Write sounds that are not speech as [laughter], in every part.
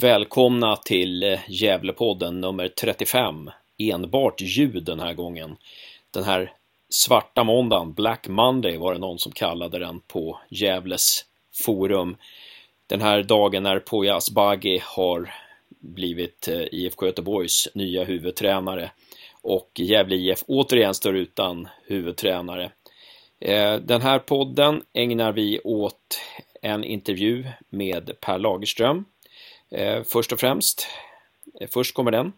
Välkomna till eh, Gävlepodden nummer 35. Enbart ljud den här gången. Den här svarta måndagen, Black Monday var det någon som kallade den på Gävles forum. Den här dagen när Poya Asbaghi har blivit eh, IFK Göteborgs nya huvudtränare och Gävle IF återigen står utan huvudtränare. Eh, den här podden ägnar vi åt en intervju med Per Lagerström Eh, först och främst, eh, först kommer den.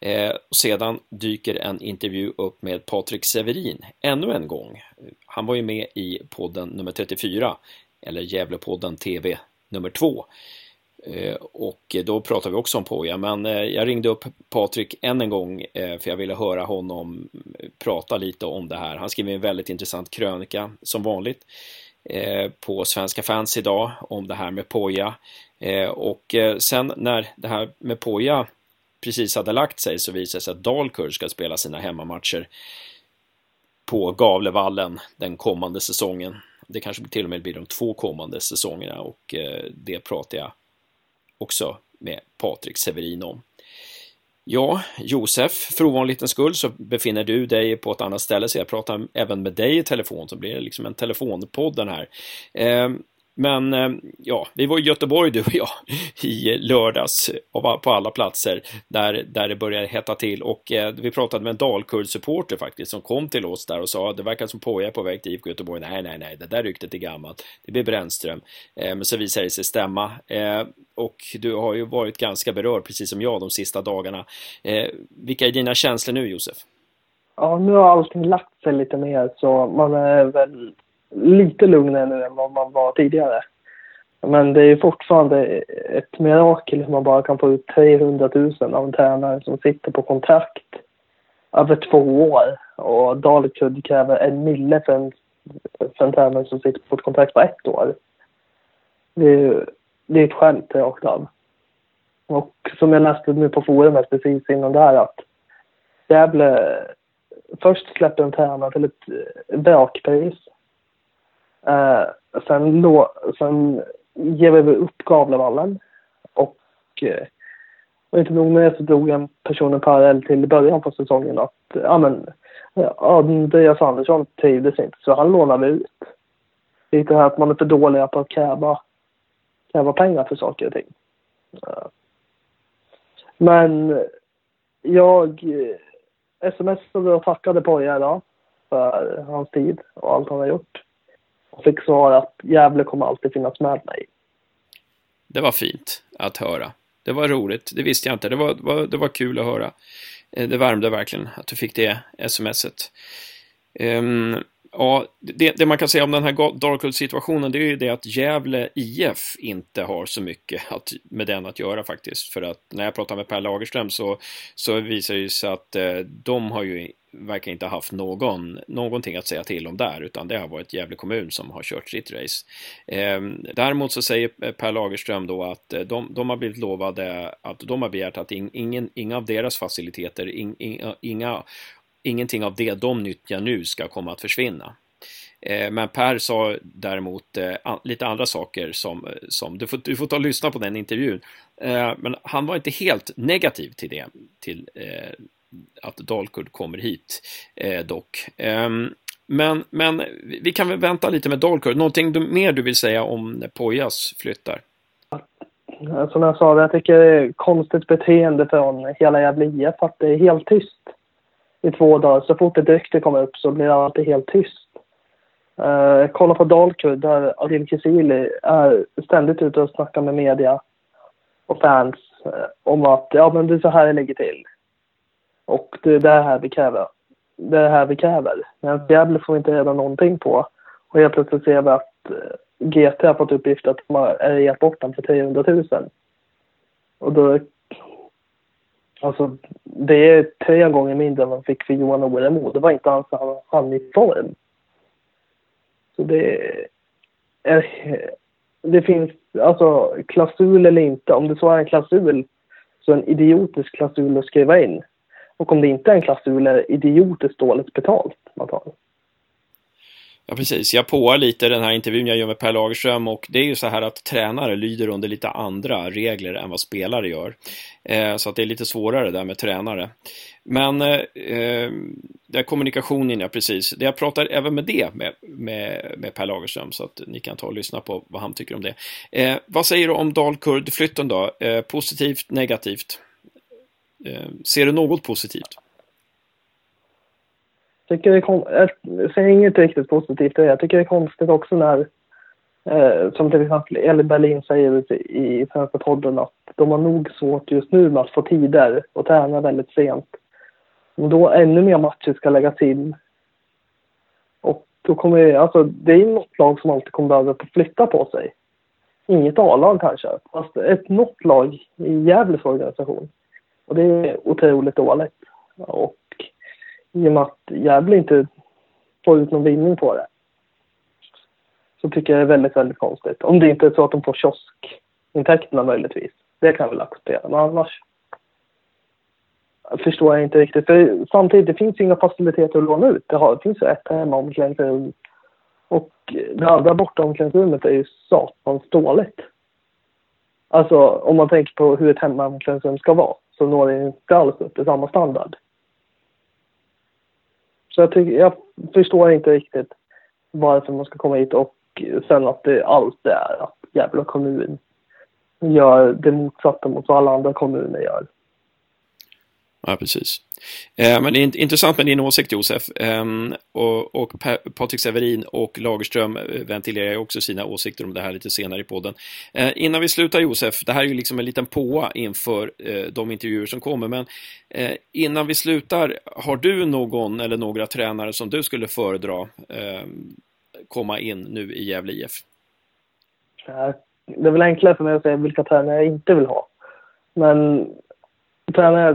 Eh, och sedan dyker en intervju upp med Patrik Severin ännu en gång. Han var ju med i podden nummer 34, eller Gävlepodden TV nummer 2. Eh, och då pratade vi också om Poja, men eh, jag ringde upp Patrik än en gång eh, för jag ville höra honom prata lite om det här. Han skriver en väldigt intressant krönika som vanligt på Svenska fans idag om det här med Poja. Eh, och eh, sen när det här med Poja precis hade lagt sig så visade det sig att Dalkurd ska spela sina hemmamatcher på Gavlevallen den kommande säsongen. Det kanske till och med blir de två kommande säsongerna och eh, det pratar jag också med Patrik Severin om. Ja, Josef, för ovanlighetens skull så befinner du dig på ett annat ställe så jag pratar även med dig i telefon så blir det liksom en telefonpodd den här. Men eh, ja, vi var i Göteborg du och jag i lördags på alla platser där, där det började hetta till och eh, vi pratade med en Dalkurd-supporter faktiskt som kom till oss där och sa det verkar som Poja är på väg till IFK Göteborg. Nej, nej, nej, det där ryktet är gammalt. Det blir Brännström. Eh, men så visade det sig stämma eh, och du har ju varit ganska berörd precis som jag de sista dagarna. Eh, vilka är dina känslor nu Josef? Ja, nu har allting lagt sig lite mer så man är väl lite lugnare nu än vad man var tidigare. Men det är fortfarande ett mirakel hur man bara kan få ut 300 000 av en tränare som sitter på kontrakt över två år. Och Dalkurd kräver en mille för en, för en tränare som sitter på ett kontrakt på ett år. Det är, det är ett skämt rakt av. Och som jag läste nu på forumet precis innan det här att Gävle först släpper en tränare till ett vrakpris Eh, sen, då, sen ger vi upp Gavlevallen och, eh, och inte nog med det så drog en person en parallell till början på säsongen att ja men eh, Andreas Andersson trivdes inte så han lånade ut. Lite här att man är för dåliga på att kräva, kräva pengar för saker och ting. Eh, men jag smsade och tackade Poja idag för hans tid och allt han har gjort fick svar att Gävle kommer alltid finnas med mig. Det var fint att höra. Det var roligt, det visste jag inte. Det var, var, det var kul att höra. Eh, det värmde verkligen att du fick det smset. Um, ja, det, det, man kan säga om den här Darkhold-situationen det är ju det att Gävle IF inte har så mycket att, med den att göra faktiskt. För att när jag pratar med Per Lagerström så, så visar det sig att eh, de har ju verkar inte ha haft någon, någonting att säga till om där, utan det har varit Gävle kommun som har kört sitt race. Eh, däremot så säger Per Lagerström då att eh, de, de har blivit lovade att de har begärt att in, ingen, inga av deras faciliteter, in, in, eh, inga, ingenting av det de nyttjar nu ska komma att försvinna. Eh, men Per sa däremot eh, lite andra saker som, eh, som du, får, du får ta och lyssna på den intervjun. Eh, men han var inte helt negativ till det, till att Dalkurd kommer hit eh, dock. Um, men, men vi kan väl vänta lite med Dalkurd. Någonting du, mer du vill säga om när Pojas flyttar? Alltså, som jag sa, jag tycker det är konstigt beteende från hela Gävle IF att det är helt tyst i två dagar. Så fort ett rykte kommer upp så blir det alltid helt tyst. Eh, uh, kolla på Dalkurd där Adil Kisili är ständigt ute och snackar med media och fans uh, om att ja men det är så här det ligger till. Och det är det här vi kräver. Det är det här vi kräver. Men Gävle får vi inte reda någonting på. Och helt plötsligt ser vi att eh, GT har fått uppgift att de har gett bort den för 300 000. Och då... Alltså, det är tre gånger mindre än de fick för Johan Oremo. Det var inte alls han, han i form. Så det är... Eh, det finns, alltså klausul eller inte, om det så är en klausul så en idiotisk klausul att skriva in. Och om det inte är en klausul är det idiotiskt dåligt betalt man tar. Ja, precis. Jag påar lite den här intervjun jag gör med Per Lagerström och det är ju så här att tränare lyder under lite andra regler än vad spelare gör. Eh, så att det är lite svårare där med tränare. Men eh, där kommunikationen, ja precis. Jag pratar även med det med, med, med Per Lagerström så att ni kan ta och lyssna på vad han tycker om det. Eh, vad säger du om Dalkurd-flytten då? Eh, positivt, negativt? Eh, ser du något positivt? tycker det är jag ser inget riktigt positivt i det. Jag tycker det är konstigt också när, eh, som till exempel Elin Berlin säger i, Svenska podden, att de har nog svårt just nu med att få tider och träna väldigt sent. Och då ännu mer matcher ska läggas in. Och då kommer det, alltså det är något lag som alltid kommer behöva flytta på sig. Inget A-lag kanske, fast ett något lag i Gävles organisation. Och det är otroligt dåligt. Och i och med att Gävle inte får ut någon vinning på det. Så tycker jag det är väldigt, väldigt konstigt. Om det inte är så att de får kioskintäkterna möjligtvis. Det kan jag väl acceptera. Men annars förstår jag inte riktigt. För samtidigt, det finns ju inga faciliteter att låna ut. Det, har, det finns ju ett hemmaomklädningsrum. Och det andra borta omklädningsrummet är ju satans dåligt. Alltså om man tänker på hur ett hemmaomklädningsrum ska vara så når det inte alls upp till samma standard. Så jag, tycker, jag förstår inte riktigt varför man ska komma hit och sen att det allt är att jävla kommun gör det motsatta mot vad alla andra kommuner gör. Ja, precis. Eh, men det är intressant med din åsikt Josef. Eh, och, och Patrik Severin och Lagerström eh, ventilerar ventilerar också sina åsikter om det här lite senare i podden. Eh, innan vi slutar Josef, det här är ju liksom en liten påa inför eh, de intervjuer som kommer, men eh, innan vi slutar, har du någon eller några tränare som du skulle föredra ehm, komma in nu i Gävle IF? Det är väl enklare för mig att säga vilka tränare jag inte vill ha. Men tränare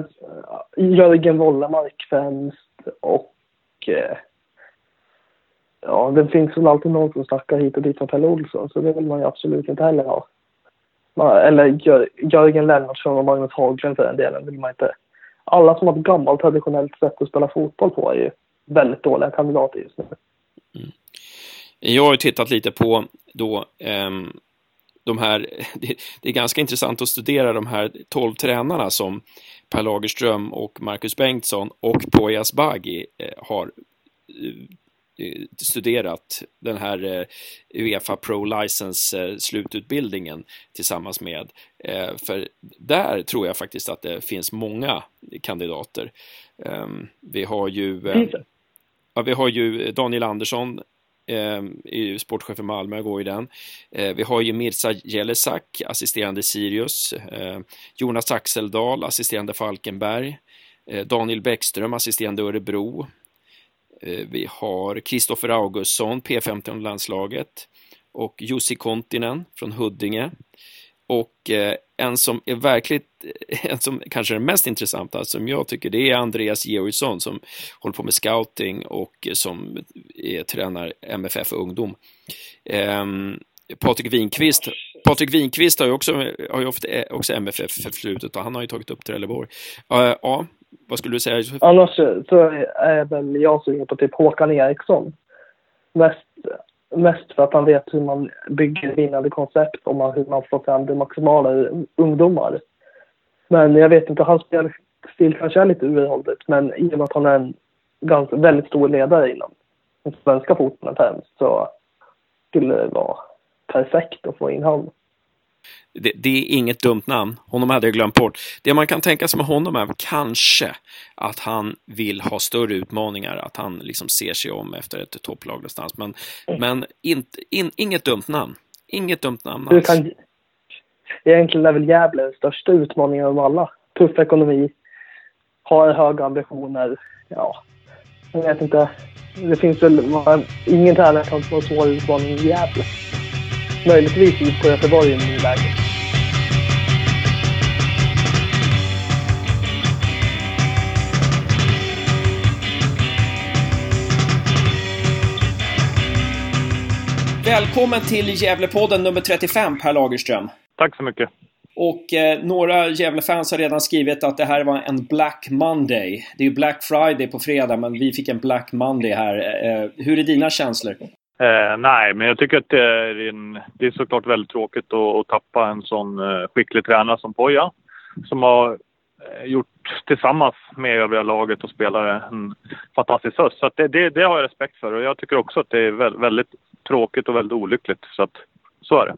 eh, Jörgen Wollemark främst och eh, ja, det finns väl alltid någon som snackar hit och dit om Pelle Olsson så det vill man ju absolut inte heller ha. eller Jör, Jörgen Lennartsson och Magnus Haglund för den delen vill man inte. Alla som har ett gammalt traditionellt sätt att spela fotboll på är ju väldigt dåliga kandidater just nu. Mm. Jag har ju tittat lite på då um de här, [laughs] det, det, är ganska intressant att studera de här tolv tränarna som Per Lagerström och Marcus Bengtsson och Poyas Bagi eh, har eh, studerat den här Uefa Pro License slututbildningen tillsammans med. För där tror jag faktiskt att det finns många kandidater. Ehm, vi har ju, ja, vi har ju Daniel Andersson eh, är sportchef för Malmö, går i den. Eh, vi har ju Mirza Jelesak, assisterande Sirius, eh, Jonas Axeldal, assisterande Falkenberg, eh, Daniel Bäckström, assisterande Örebro. Eh, vi har Kristoffer Augustsson, P15-landslaget och Jussi Kontinen från Huddinge. Och eh, en som är verkligt, [laughs] en som kanske är den mest intressanta, som jag tycker, det är Andreas Georgsson som håller på med scouting och som är, tränar MFF Ungdom. Eh, Patrik Winqvist, Patrik Winqvist har ju också, har ju ofta, också MFF förflutet och han har ju tagit upp Trelleborg. Uh, ja, vad skulle du säga? Annars så är väl jag sugen på typ Håkan Eriksson. Mest Mest för att han vet hur man bygger vinnande koncept och hur man får fram det maximala ungdomar. Men jag vet inte, hans spelstil kanske är lite uråldrigt men i och med att han är en ganska, väldigt stor ledare inom den svenska fotbollen främst så skulle det vara perfekt att få in honom det, det, är inget dumt namn. Honom hade jag glömt bort. Det man kan tänka sig med honom är kanske att han vill ha större utmaningar, att han liksom ser sig om efter ett topplag någonstans. Men, mm. men inte, in, inget dumt namn. Inget dumt namn alls. Kan, egentligen är väl Gävle den största utmaningen av alla. Tuff ekonomi, har höga ambitioner. Ja, jag vet inte. Det finns väl ingen tränare som få en svår utmaning i Gävle. Möjligtvis på Göteborg i nuläget. Välkommen till Gävlepodden nummer 35, Per Lagerström. Tack så mycket. Och eh, några Gävlefans har redan skrivit att det här var en Black Monday. Det är ju Black Friday på fredag, men vi fick en Black Monday här. Eh, hur är dina känslor? Eh, nej, men jag tycker att det är, en, det är såklart väldigt tråkigt att, att tappa en sån eh, skicklig tränare som Poja. Som har Eh, gjort tillsammans med övriga laget och spelare en fantastisk höst. Så det, det, det, har jag respekt för och jag tycker också att det är väldigt, tråkigt och väldigt olyckligt. Så att, så är det.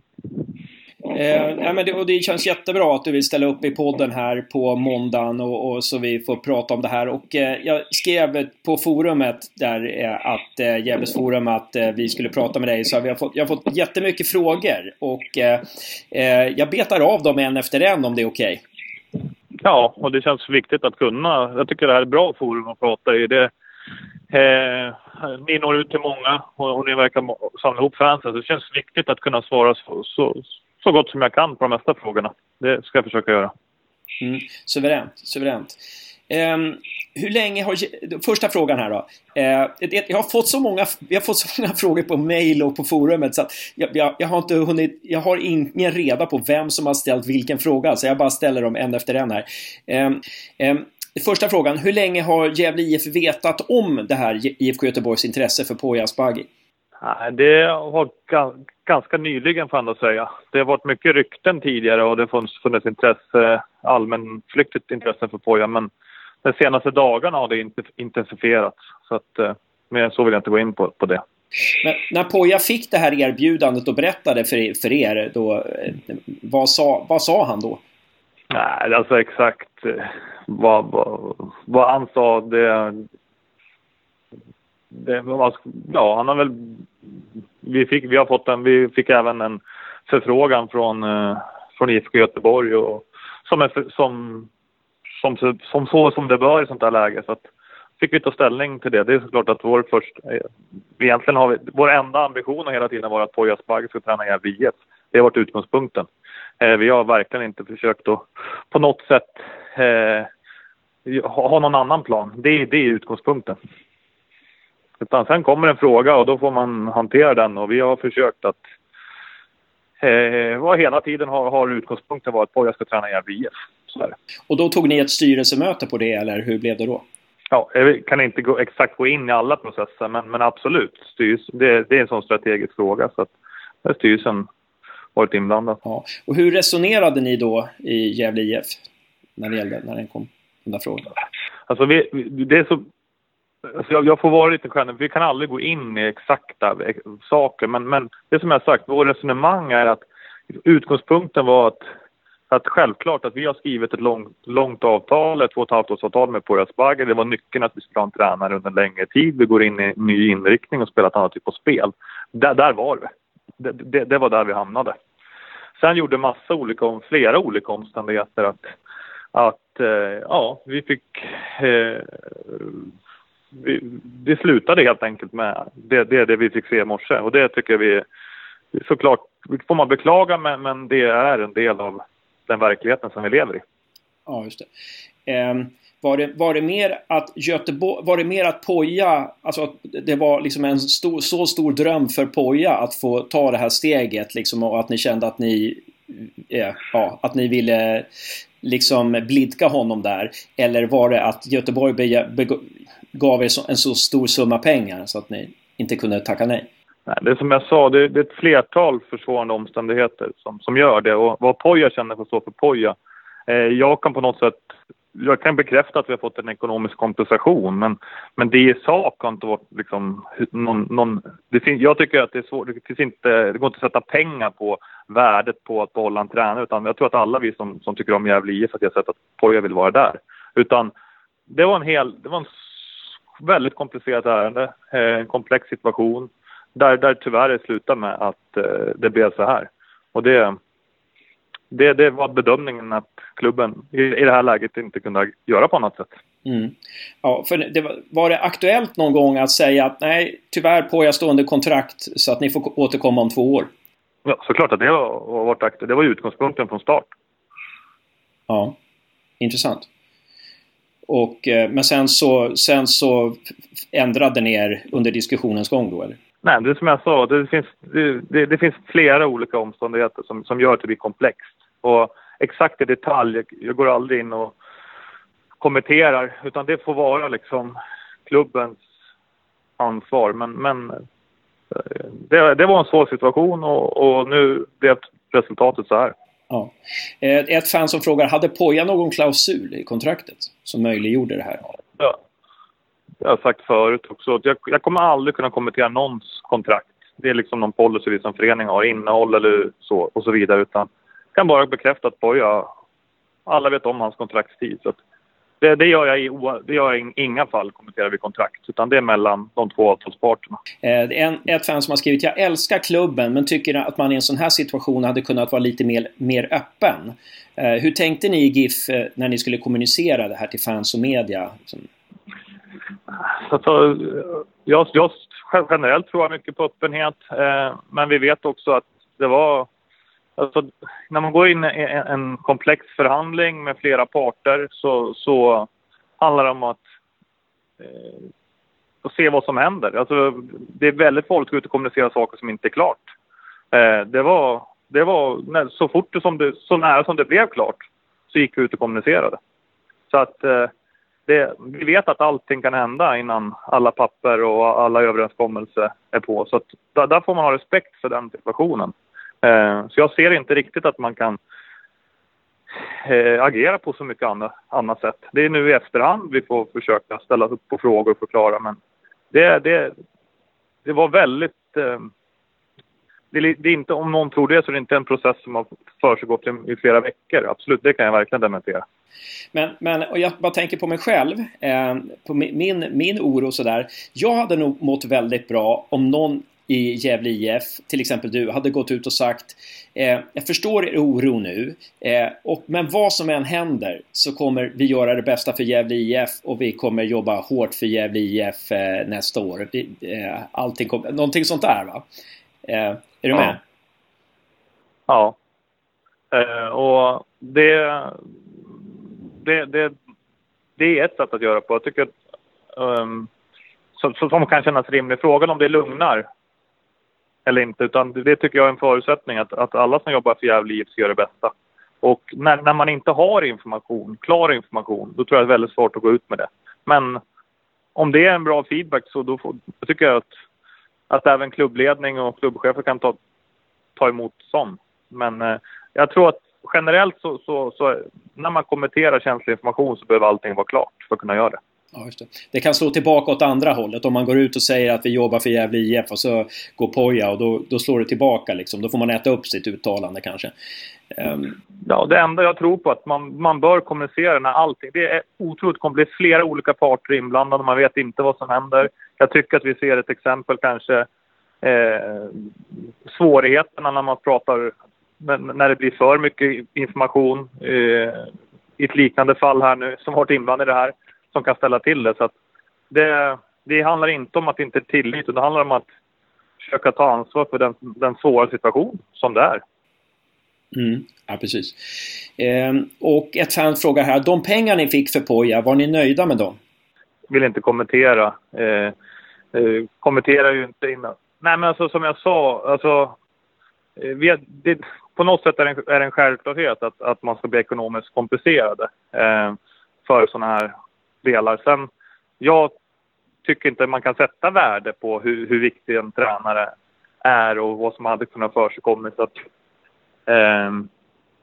Eh, men det, och det känns jättebra att du vill ställa upp i podden här på måndagen och, och så vi får prata om det här. Och eh, jag skrev på forumet där eh, att eh, Gävles forum att eh, vi skulle prata med dig. Så vi har fått, jag har fått jättemycket frågor och eh, eh, jag betar av dem en efter en om det är okej. Okay. Ja, och det känns viktigt att kunna. Jag tycker det här är ett bra forum att prata i. Det, eh, ni når ut till många och, och ni verkar samla ihop fansen. Så det känns viktigt att kunna svara så, så, så gott som jag kan på de mesta frågorna. Det ska jag försöka göra. Mm, suveränt, suveränt. Ehm, hur länge har... Första frågan här då. Uh, jag, har fått så många, jag har fått så många [laughs] frågor på mail och på forumet så att jag, jag, jag, har inte hunnit... Jag har ingen reda på vem som har ställt vilken fråga så jag bara ställer dem en efter en här. Ehm, första frågan. Hur länge har Gävle IF vetat om det här IFK Göteborgs intresse för Poya Asbaghi? Det har ganska nyligen får jag säga. Det har varit mycket rykten tidigare och det har funnits intresse, allmänflyktigt intresse för Poja men de senaste dagarna har det intensifierats. Så att, eh, men så vill jag inte gå in på, på det. Men när Poja fick det här erbjudandet och berättade för för er då, eh, vad sa, vad sa han då? Nej, alltså exakt eh, vad, vad, vad han sa, det, det, ja, han har väl... Vi, fick, vi har fått en, vi fick även en förfrågan från, från IFK Göteborg och, som, är, som, som, som så som det bör i sånt här läge. Så att, fick vi ta ställning till det. Det är såklart att vår först, eh, egentligen har vi, vår enda ambition har hela tiden varit att Poya Asbaghi ska träna i IF. Det har varit utgångspunkten. Eh, vi har verkligen inte försökt att på något sätt eh, ha någon annan plan. Det, det är utgångspunkten. Utan sen kommer en fråga och då får man hantera den och vi har försökt att eh, hela tiden har, har utgångspunkten varit att Poya ska träna i Gävle IF. Och då tog ni ett styrelsemöte på det eller hur blev det då? Ja, jag kan inte gå, exakt gå in i alla processer men, men absolut, styrs, det, det är en sån strategisk fråga så att där styrelsen varit inblandad. Ja. Och hur resonerade ni då i Gävle IF när det gällde, när den kom, den där frågan? Alltså vi, det är så Alltså jag, jag, får vara lite generös. Vi kan aldrig gå in i exakta saker, men, men det som jag sagt, vårt resonemang är att utgångspunkten var att, att självklart att vi har skrivit ett långt, långt avtal, ett två och ett halvt års avtal med Poya Asbaghi. Det var nyckeln att vi skulle ha en tränare under en längre tid. Vi går in i en ny inriktning och spelar ett annat typ av spel. Där, där var det. Det, det. det var där vi hamnade. Sen gjorde massa olika, flera olika omständigheter att, att eh, ja, vi fick eh, vi, det slutade helt enkelt med det, det, det vi fick se i morse och det tycker vi såklart får man beklaga men, men det är en del av den verkligheten som vi lever i. Ja, just det. Um, var det, var det mer att Göteborg, var det mer att Poja, alltså att det var liksom en stor, så stor dröm för Poja att få ta det här steget liksom och att ni kände att ni, eh, ja, att ni ville liksom blidka honom där? Eller var det att Göteborg gav er en så stor summa pengar så att ni inte kunde tacka nej? Nej, det är som jag sa, det, det är ett flertal försvårande omständigheter som, som gör det. Och vad Poja känner för stå för Poja. Eh, jag kan på något sätt jag kan bekräfta att vi har fått en ekonomisk kompensation, men, men det i sak har inte varit liksom någon... någon det finns, jag tycker att det är svårt, det, finns inte, det går inte att sätta pengar på värdet på att behålla en tränare, utan jag tror att alla vi som, som tycker om Gävle IF, att jag sett att Poja vill vara där. Utan det var en hel, det var en väldigt komplicerat ärende, eh, en komplex situation där, där tyvärr det slutade med att eh, det blev så här. Och det, det, det var bedömningen att klubben i, i det här läget inte kunde göra på annat sätt. Mm. Ja, för det var, var, det aktuellt någon gång att säga att nej, tyvärr på jag stående kontrakt så att ni får återkomma om två år? Ja, såklart att det har varit aktuellt. Det var utgångspunkten från start. Ja, intressant. Och, eh, men sen så, sen så ändrade ni er under diskussionens gång då eller? Nej, det är som jag sa, det finns, det, det, finns flera olika omständigheter som, som gör att det blir komplext. Och exakt i detalj, jag går aldrig in och kommenterar, utan det får vara liksom klubbens ansvar. Men, men det, det var en svår situation och, och nu blev resultatet så här. Ja. Eh, ett fan som frågar, hade Poja någon klausul i kontraktet som möjliggjorde det här? Ja. Jag har sagt förut också jag, jag kommer aldrig kunna kommentera någons kontrakt. Det är liksom någon policy vi som förening har, innehåll eller så och så vidare. Utan jag kan bara bekräfta att Poja, alla vet om hans kontraktstid. Så det, det, gör jag i, det gör jag i inga fall kommenterar vi kontrakt, utan det är mellan de två avtalsparterna. Eh, en, ett fan som har skrivit “Jag älskar klubben, men tycker att man i en sån här situation hade kunnat vara lite mer, mer öppen”. Eh, hur tänkte ni i GIF eh, när ni skulle kommunicera det här till fans och media? Alltså, jag, jag generellt tror jag mycket på öppenhet, eh, men vi vet också att det var Alltså, när man går in i en komplex förhandling med flera parter så, så handlar det om att, eh, att se vad som händer. Alltså, det är väldigt farligt att gå ut och kommunicera saker som inte är klart. Eh, det var, det var så fort som det, så nära som det blev klart så gick vi ut och kommunicerade. Så att eh, det, vi vet att allting kan hända innan alla papper och alla överenskommelser är på. Så att, där, där får man ha respekt för den situationen. Eh, så jag ser inte riktigt att man kan eh, agera på så mycket annat, annat sätt. Det är nu i efterhand vi får försöka ställa upp på frågor och förklara men det, det, det var väldigt eh, det är, inte, om någon tror det så är det inte en process som har försiggått i, flera veckor. Absolut, det kan jag verkligen dementera. Men, men och jag bara tänker på mig själv, eh, på min, min oro sådär. Jag hade nog mått väldigt bra om någon i Gävle IF, till exempel du, hade gått ut och sagt eh, Jag förstår er oro nu, eh, och, men vad som än händer så kommer vi göra det bästa för Gävle IF och vi kommer jobba hårt för Gävle IF eh, nästa år. Vi, eh, allting kom, någonting sånt där va? Eh, är du med? Ja. Eh, och det, det, det, det är ett sätt att göra på. Jag tycker att um, som, som kan kännas rimlig. Frågan om det lugnar eller inte. Utan det tycker jag är en förutsättning att, att alla som jobbar för Gävle IF ska göra det bästa. Och när, när man inte har information, klar information, då tror jag det är väldigt svårt att gå ut med det. Men om det är en bra feedback så då, får, då tycker jag att, att även klubbledning och klubbchefer kan ta, ta emot sånt. Men eh, jag tror att generellt så, så, så, när man kommenterar känslig information så behöver allting vara klart för att kunna göra det. Ja, det. det. kan slå tillbaka åt andra hållet. Om man går ut och säger att vi jobbar för Gävle IF och så går Poja och då, då slår det tillbaka liksom. Då får man äta upp sitt uttalande kanske. Um... Ja, det enda jag tror på är att man, man bör kommunicera när allting... Det är otroligt komplicerat. Flera olika parter inblandade. Man vet inte vad som händer. Jag tycker att vi ser ett exempel kanske eh, svårigheterna när man pratar när det blir för mycket information. Eh, I ett liknande fall här nu som varit inblandad i det här som kan ställa till det. Så det, det handlar inte om att det inte är tillit, utan det handlar om att försöka ta ansvar för den, den svåra situation som det är. Mm, ja, precis. Eh, och ett fan frågar här, de pengar ni fick för Poja, var ni nöjda med dem? Vill inte kommentera. Eh, eh, kommenterar ju inte innan. Nej, men alltså som jag sa, alltså, eh, vi, det, på något sätt är det en, är det en självklarhet att, att man ska bli ekonomiskt kompenserade eh, för sådana här spelar. Sen, jag tycker inte man kan sätta värde på hur, hur viktig en tränare är och vad som hade kunnat försigkommit. Så att, eh,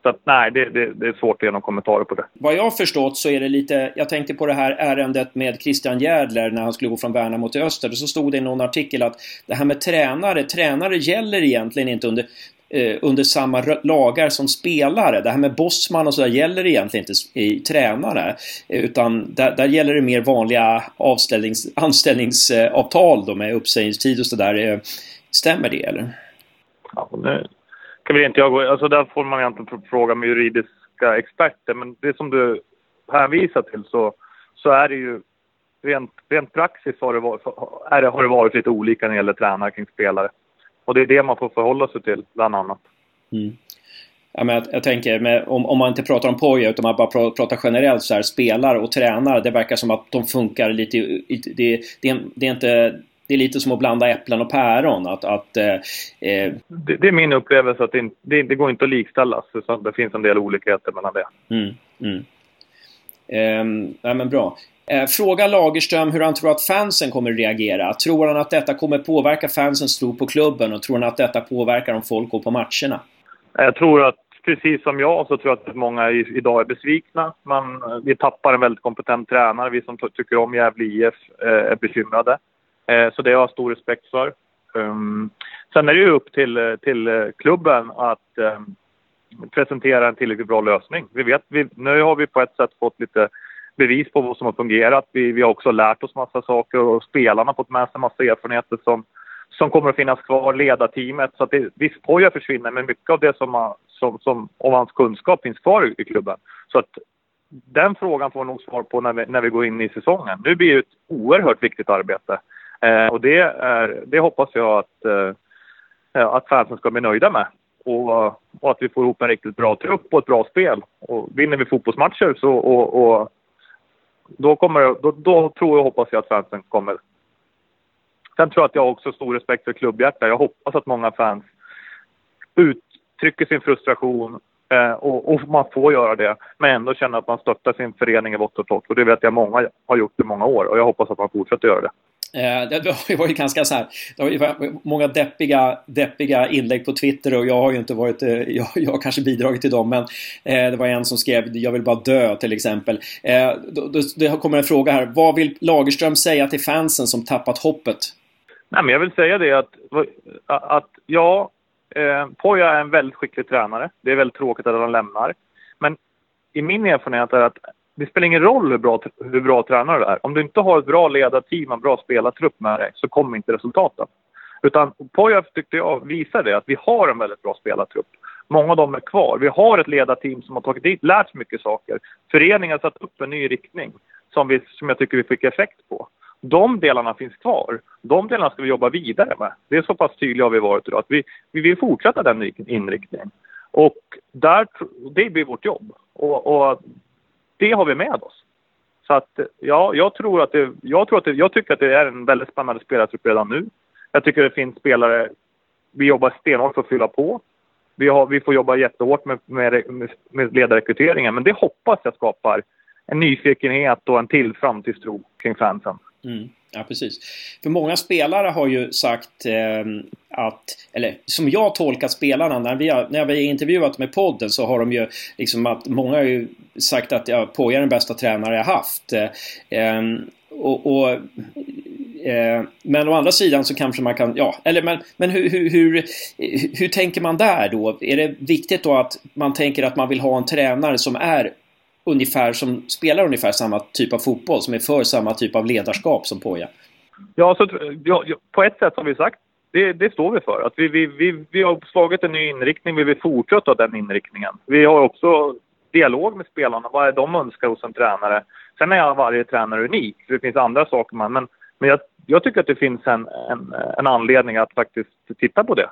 så att nej, det, det, det, är svårt att ge några kommentarer på det. Vad jag har förstått så är det lite, jag tänkte på det här ärendet med Christian Järdler när han skulle gå från Värnamo till Öster. Så stod det i någon artikel att det här med tränare, tränare gäller egentligen inte under eh, under samma lagar som spelare. Det här med bossman och sådär gäller egentligen inte i tränare. Eh, utan där, där gäller det mer vanliga avställnings, anställningsavtal då med uppsägningstid och sådär. Eh, stämmer det eller? Ja, nu kan väl inte jag gå... Alltså där får man egentligen fråga med juridiska experter. Men det som du hänvisar till så, så är det ju rent, rent praxis har det, varit, är det, har det varit lite olika när det gäller tränare kring spelare. Och det är det man får förhålla sig till, bland annat. Mm. Ja, men jag, jag tänker, med, om, om, man inte pratar om Poja utan man bara pratar generellt så här, spelare och tränare. Det verkar som att de funkar lite... Det, det, det är inte... Det är lite som att blanda äpplen och päron. Att, att, eh, eh det, det, är min upplevelse att det, det, det går inte att likställas. Så det finns en del olikheter mellan det. Mm, mm. Eh, ja, men bra. Eh, fråga Lagerström hur han tror att fansen kommer att reagera. Tror han att detta kommer påverka fansens tro på klubben och tror han att detta påverkar om folk går på matcherna? Jag tror att precis som jag så tror jag att många idag är besvikna. Man, vi tappar en väldigt kompetent tränare. Vi som tycker om Gävle IF eh, är bekymrade. Eh, så det har jag stor respekt för. Ehm, sen är det ju upp till, till klubben att ehm, presentera en tillräckligt bra lösning. Vi vet, vi, nu har vi på ett sätt fått lite bevis på vad som har fungerat. Vi, vi har också lärt oss massa saker och spelarna har fått med sig massa erfarenheter som, som kommer att finnas kvar, ledarteamet. Så att det, visst, Poja försvinner, men mycket av det som, som, som om hans kunskap finns kvar i, i klubben. Så att den frågan får vi nog svar på när vi, när vi går in i säsongen. Nu blir det ett oerhört viktigt arbete. Eh, och det, är, det hoppas jag att, eh, att fansen ska bli nöjda med. Och, och, att vi får ihop en riktigt bra trupp och ett bra spel. Och vinner vi fotbollsmatcher så, och, och då, kommer, då, då tror och hoppas jag att fansen kommer. Sen tror jag att jag också har stor respekt för klubbhjärta. Jag hoppas att många fans uttrycker sin frustration eh, och, och, man får göra det, men ändå känner att man stöttar sin förening i vått och torrt. Och det vet jag många har gjort i många år och jag hoppas att man fortsätter göra det. Eh, det var ju ganska så här, det var ju många deppiga, deppiga inlägg på Twitter och jag har ju inte varit, eh, jag, jag har kanske bidragit till dem men eh, det var en som skrev jag vill bara dö till exempel. Då, då, det kommer en fråga här, vad vill Lagerström säga till fansen som tappat hoppet? Nej men jag vill säga det att, att ja, eh, Poja är en väldigt skicklig tränare. Det är väldigt tråkigt att han lämnar. Men i min erfarenhet är att det spelar ingen roll hur bra, hur bra tränare du är. Om du inte har ett bra ledarteam och en bra spelartrupp med dig så kommer inte resultaten. Utan Pojav tyckte jag visar det, att vi har en väldigt bra spelartrupp. Många av dem är kvar. Vi har ett ledarteam som har tagit dit, lärt sig mycket saker. Föreningen har satt upp en ny riktning som, vi, som jag tycker vi fick effekt på. De delarna finns kvar. De delarna ska vi jobba vidare med. Det är så pass tydliga har vi varit idag att vi, vi vill fortsätta den inriktningen. Och där, det blir vårt jobb. Och, och det har vi med oss. Så att ja, jag tror att det, jag tror att det, jag tycker att det är en väldigt spännande spelartrupp redan nu. Jag tycker det finns spelare, vi jobbar stenhårt för att fylla på. Vi, har, vi får jobba jättehårt med, med, med ledarrekryteringen, men det hoppas jag skapar en nyfikenhet och en till framtidstro kring fansen. Mm. Ja, precis. För många spelare har ju sagt eh, att, eller som jag tolkat spelarna när vi har, när vi har intervjuat med podden så har de ju liksom att många har ju sagt att ja, Poja är den bästa tränare jag haft. Eh, och, och eh, men å andra sidan så kanske man kan, ja, eller men, men hur, hur, hur, hur tänker man där då? Är det viktigt då att man tänker att man vill ha en tränare som är ungefär som spelar ungefär samma typ av fotboll, som är för samma typ av ledarskap som Poja? Ja, så, ja, på ett sätt har vi sagt det, det, står vi för. Att vi, vi, vi, vi har slagit en ny inriktning, vi vill fortsätta den inriktningen. Vi har också dialog med spelarna, vad är de önskar hos en tränare. Sen är varje tränare unik, det finns andra saker man, men, men jag, jag tycker att det finns en, en, en anledning att faktiskt titta på det.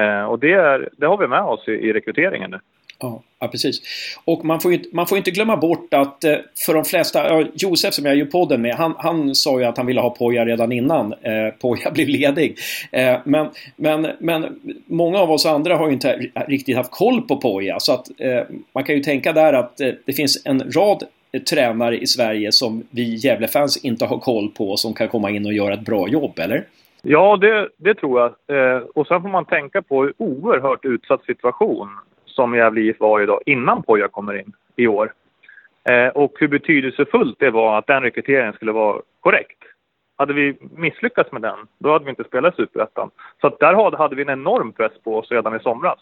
Eh, och det, är, det har vi med oss i, i rekryteringen nu. Ja, ja, precis. Och man får, ju, man får inte glömma bort att eh, för de flesta, Josef som jag gör podden med, han, han sa ju att han ville ha Poja redan innan eh, Poja [laughs] blev ledig. Eh, men, men, men många av oss andra har ju inte riktigt haft koll på Poja. Så att eh, man kan ju tänka där att eh, det finns en rad eh, tränare i Sverige som vi Gävlefans inte har koll på som kan komma in och göra ett bra jobb, eller? Ja, det, det tror jag. Eh, och sen får man tänka på hur oerhört utsatt situation som Gävle IF var idag innan Poja kommer in i år. Eh, och hur betydelsefullt det var att den rekryteringen skulle vara korrekt. Hade vi misslyckats med den, då hade vi inte spelat Superettan. Så att där hade vi en enorm press på oss redan i somras.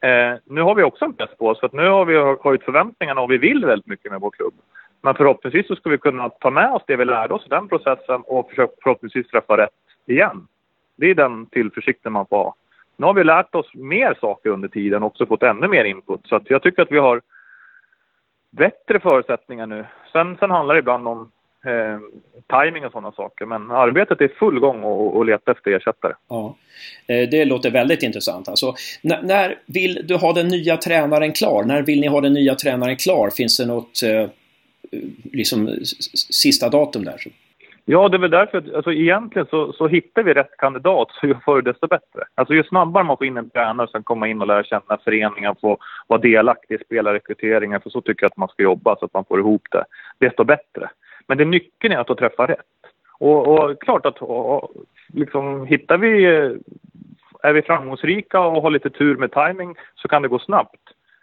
Eh, nu har vi också en press på oss, för att nu har vi höjt förväntningarna och vi vill väldigt mycket med vår klubb. Men förhoppningsvis så ska vi kunna ta med oss det vi lärde oss i den processen och försöka förhoppningsvis träffa rätt igen. Det är den tillförsikten man får ha. Nu har vi lärt oss mer saker under tiden och också fått ännu mer input. Så jag tycker att vi har bättre förutsättningar nu. Sen, sen handlar det ibland om eh, timing och sådana saker. Men arbetet är full gång och, och leta efter ersättare. Ja, eh, det låter väldigt intressant. Alltså, när vill du ha den nya tränaren klar? När vill ni ha den nya tränaren klar? Finns det något eh, liksom, sista datum där? Ja, det är väl därför, alltså egentligen så, så hittar vi rätt kandidat så ju förr desto bättre. Alltså ju snabbare man får in en tränare som kommer in och lär känna föreningen, få vara delaktig i spelarrekryteringen, för så tycker jag att man ska jobba så att man får ihop det, desto bättre. Men det nyckeln är att träffa rätt. Och, och klart att och, liksom, hittar vi, eh, är vi framgångsrika och har lite tur med timing så kan det gå snabbt.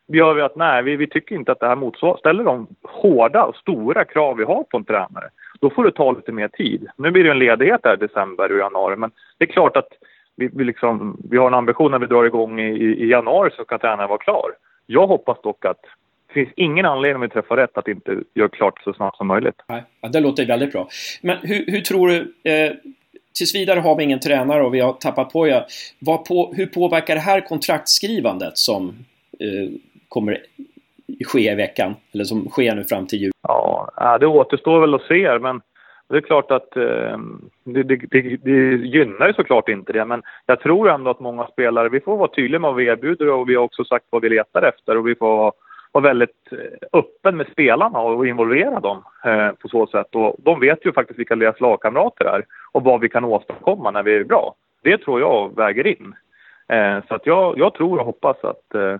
Gör vi att nej, vi, vi tycker inte att det här motsvarar, de hårda och stora krav vi har på en tränare, då får det ta lite mer tid. Nu blir det en ledighet där i december och januari, men det är klart att vi, vi, liksom, vi har en ambition när vi drar igång i, i januari så kan tränaren vara klar. Jag hoppas dock att det finns ingen anledning om vi träffar rätt att inte göra klart så snabbt som möjligt. Nej, det låter väldigt bra. Men hur, hur tror du, eh, tills vidare har vi ingen tränare och vi har tappat Poja. På, hur påverkar det här kontraktskrivandet som eh, kommer ske i veckan? Eller som sker nu fram till jul? Ja, det återstår väl att se, men det är klart att ehm, det, det, det, det, gynnar ju såklart inte det, men jag tror ändå att många spelare, vi får vara tydliga med vad vi erbjuder och vi har också sagt vad vi letar efter och vi får vara, vara väldigt eh, öppen med spelarna och involvera dem eh, på så sätt. Och de vet ju faktiskt vilka deras lagkamrater är och vad vi kan åstadkomma när vi är bra. Det tror jag väger in. Eh, så att jag, jag tror och hoppas att, eh,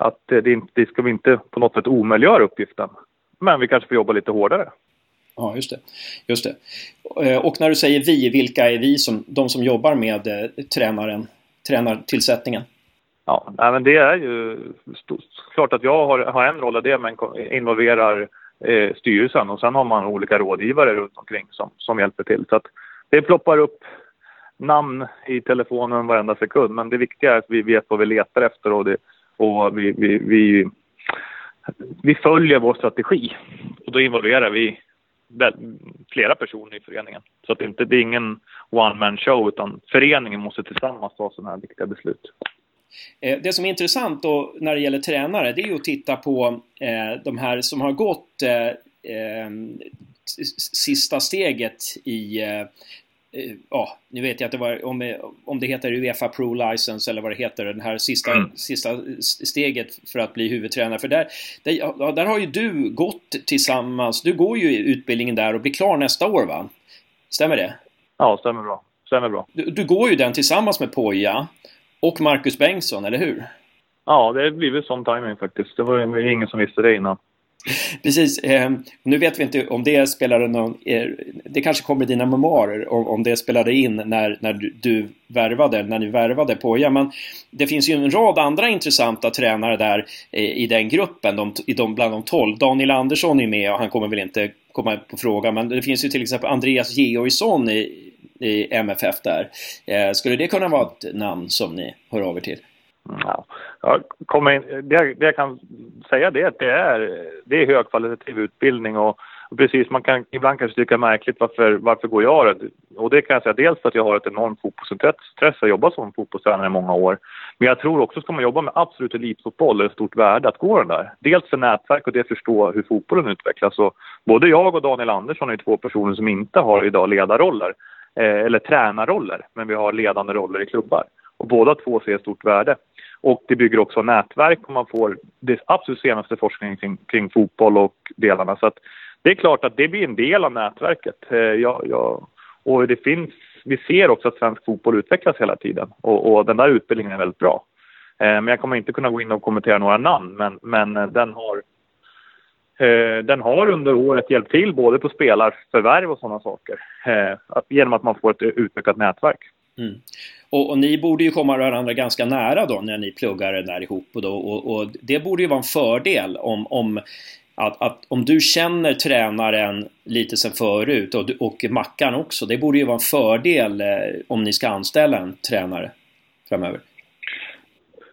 att det, det ska vi inte på något sätt omöjliggöra uppgiften. Men vi kanske får jobba lite hårdare. Ja, just det. Just det. Eh, och när du säger vi, vilka är vi som, de som jobbar med eh, tränaren, tränartillsättningen? Ja, men det är ju klart att jag har, har en roll i det, men involverar eh, styrelsen och sen har man olika rådgivare runt omkring som, som hjälper till. Så att det ploppar upp namn i telefonen varenda sekund, men det viktiga är att vi vet vad vi letar efter och, det, och vi, vi, vi, vi följer vår strategi. Och då involverar vi flera personer i föreningen. Så att det, inte, det är ingen one man show utan föreningen måste tillsammans ta sådana här viktiga beslut. Eh, det som är intressant då när det gäller tränare det är ju att titta på eh, de här som har gått eh, eh sista steget i Eh, ja, nu vet jag inte vad, om, om det heter Uefa Pro License eller vad det heter, det här sista, mm. sista steget för att bli huvudtränare. För där, där, där har ju du gått tillsammans, du går ju utbildningen där och blir klar nästa år va? Stämmer det? Ja, stämmer bra. Stämmer bra. Du, du går ju den tillsammans med Poja och Marcus Bengtsson, eller hur? Ja, det har blivit sån timing faktiskt. Det var ingen som visste det innan. [laughs] Precis. Ehm, nu vet vi inte om det spelade någon... Det kanske kommer i dina memoarer om, det spelade in när, när du, värvade, när ni värvade Poja. Men det finns ju en rad andra intressanta tränare där eh, i den gruppen, de, i de, bland de tolv. Daniel Andersson är med och han kommer väl inte komma på fråga. Men det finns ju till exempel Andreas Georgsson i, i MFF där. Eh, skulle det kunna vara ett namn som ni hör av er till? Ja, jag kommer in, det, det jag kan säga det är att det är, det är högkvalitativ utbildning och, och precis, man kan ibland kanske tycka märkligt varför, varför går jag det? Och det kan jag säga dels för att jag har ett enormt fotbollsintresse och jobbat som fotbollstränare i många år. Men jag tror också, ska man jobba med absolut elitfotboll, är det ett stort värde att gå den där. Dels för nätverk och det förstå hur fotbollen utvecklas. Och både jag och Daniel Andersson är två personer som inte har idag ledarroller, eh, eller tränarroller, men vi har ledande roller i klubbar. Och båda två ser ett stort värde. Och det bygger också nätverk och man får det absolut senaste forskningen kring, kring fotboll och delarna. Så att det är klart att det blir en del av nätverket. Eh, jag, jag, och det finns, vi ser också att svensk fotboll utvecklas hela tiden och, och den där utbildningen är väldigt bra. Eh, men jag kommer inte kunna gå in och kommentera några namn, men, men eh, den har den har under året hjälpt till både på spelarförvärv och sådana saker genom att man får ett utökat nätverk. Mm. Och, och, ni borde ju komma varandra ganska nära då när ni pluggar där ihop och, då, och, och det borde ju vara en fördel om, om att, att, om du känner tränaren lite sen förut och, och Mackan också, det borde ju vara en fördel eh, om ni ska anställa en tränare framöver.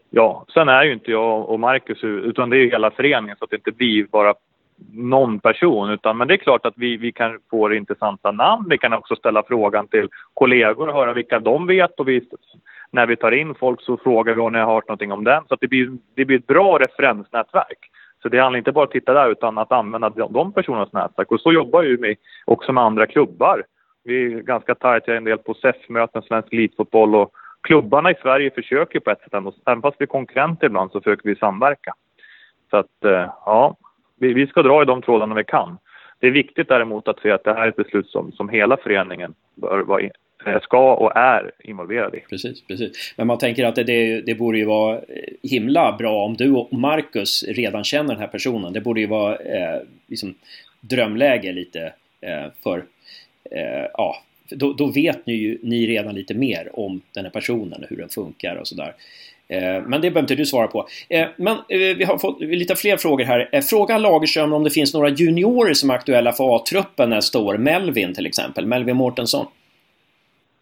Ja, sen är ju inte jag och Marcus utan det är ju hela föreningen så att det inte blir bara någon person. Utan, men det är klart att vi, vi kan få intressanta namn. Vi kan också ställa frågan till kollegor och höra vilka de vet. Och vi, när vi tar in folk så frågar vi om ni har hört någonting om den. Så att det, blir, det blir ett bra referensnätverk. Så det handlar inte bara om att titta där utan att använda de personernas nätverk. Och så jobbar vi också med andra klubbar. Vi är ganska tajta en del på SEF-möten, Svensk Elitfotboll och klubbarna i Sverige försöker på ett sätt ändå, även fast vi är konkurrenter ibland så försöker vi samverka. Så att, eh, ja, vi, vi ska dra i de trådarna vi kan. Det är viktigt däremot att se att det här är ett beslut som, som hela föreningen bör vara in, eh, ska och är involverad i. Precis, precis. Men man tänker att det, det, det borde ju vara eh, himla bra om du och Marcus redan känner den här personen. Det borde ju vara eh, liksom drömläge lite eh, för, ja, då, då, vet ni ju ni redan lite mer om den här personen, hur den funkar och sådär. Men det behöver inte du svara på. Men vi har fått lite fler frågor här. Fråga Lagerström om det finns några juniorer som är aktuella för A-truppen nästa år. Melvin till exempel, Melvin Mårtensson.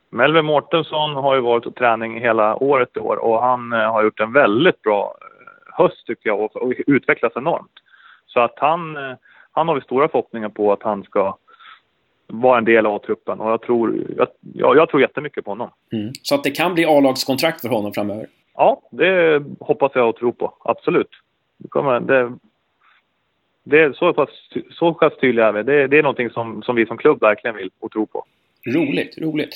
Melvin Mårtensson har ju varit på träning hela året i år och han har gjort en väldigt bra höst tycker jag och, utvecklats enormt. Så att han, han har vi stora förhoppningar på att han ska vara en del av truppen och jag tror, jag, jag tror jättemycket på honom. Mm. Så att det kan bli A-lagskontrakt för honom framöver? Ja, det hoppas jag och tror på. Absolut. Det, kommer, det, det är så pass, så pass tydliga är vi. Det, det är någonting som, som vi som klubb verkligen vill och tror på. Roligt, roligt.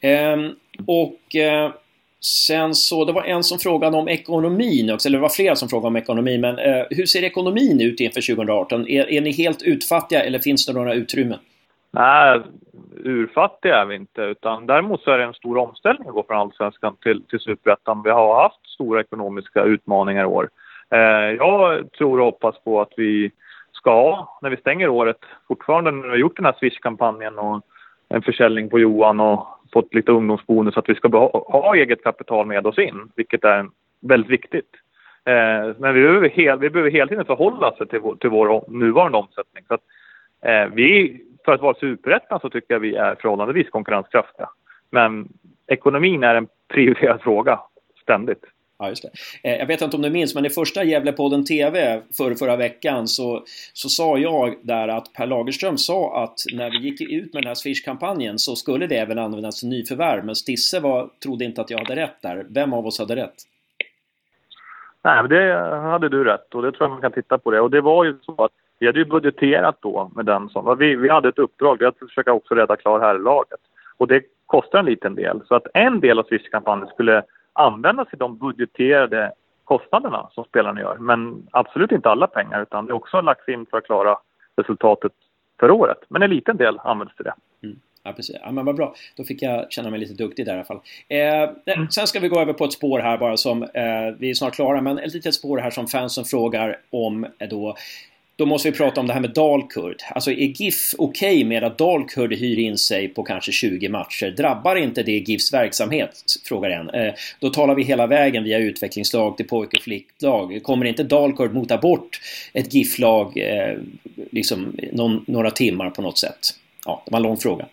Ehm, och eh, sen så, det var en som frågade om ekonomin också, eller det var flera som frågade om ekonomin, men eh, hur ser ekonomin ut inför 2018? Är, är ni helt utfattiga eller finns det några utrymmen? Nej, urfattiga är vi inte, utan däremot så är det en stor omställning att gå från allsvenskan till, till superettan. Vi har haft stora ekonomiska utmaningar i år. Eh, jag tror och hoppas på att vi ska, när vi stänger året, fortfarande när vi har gjort den här Swish-kampanjen och en försäljning på Johan och fått lite ungdomsbonus, att vi ska ha eget kapital med oss in, vilket är väldigt viktigt. Eh, men vi behöver, hel, vi behöver hela tiden förhålla oss till vår, till vår nuvarande omsättning. Så att, eh, vi, för att vara superettan så tycker jag vi är förhållandevis konkurrenskraftiga. Men ekonomin är en prioriterad fråga, ständigt. Ja, just det. Eh, jag vet inte om du minns, men i första Gävlepodden TV för förra veckan så, så sa jag där att Per Lagerström sa att när vi gick ut med den här Swish-kampanjen så skulle det även användas till nyförvärv. Men Stisse var, trodde inte att jag hade rätt där. Vem av oss hade rätt? Nej, men det hade du rätt och det tror jag man kan titta på det. Och det var ju så att vi hade ju budgeterat då med den som... Vi, vi hade ett uppdrag, det att försöka också rädda klar herrlaget. Och det kostar en liten del. Så att en del av Swish-kampanjen skulle användas till de budgeterade kostnaderna som spelarna gör. Men absolut inte alla pengar utan det är också lagts in för att klara resultatet för året. Men en liten del används till det. Mm. Ja, precis. Ja, men vad bra. Då fick jag känna mig lite duktig där i alla fall. Eh, mm. Sen ska vi gå över på ett spår här bara som, eh, vi är snart klara, men ett litet spår här som fansen frågar om eh, då då måste vi prata om det här med Dalkurd. Alltså är GIF okej okay med att Dalkurd hyr in sig på kanske 20 matcher? Drabbar inte det GIFs verksamhet? Frågar en. Eh, då talar vi hela vägen via utvecklingslag till pojk och flicklag. Kommer inte Dalkurd mota bort ett GIF-lag eh, liksom någon, några timmar på något sätt? Ja, det var en lång fråga.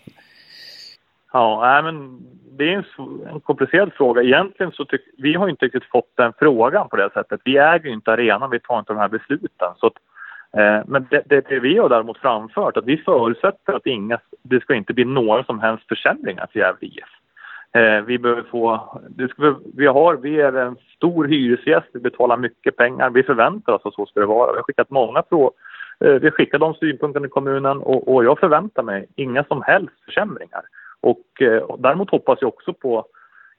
Ja, men det är en, komplicerad fråga. Egentligen så tycker vi har inte riktigt fått den frågan på det sättet. Vi äger ju inte arenan, vi tar inte de här besluten. Så att Eh, men det, det, det, vi har däremot framfört att vi förutsätter att inga, det ska inte bli några som helst försämringar för Gävle IF. Eh, vi behöver få, det ska, vi, har, vi är en stor hyresgäst, vi betalar mycket pengar, vi förväntar oss att så ska det vara. Vi har skickat många frågor, eh, vi skickar de synpunkterna i kommunen och, och, jag förväntar mig inga som helst försämringar. Och, och däremot hoppas jag också på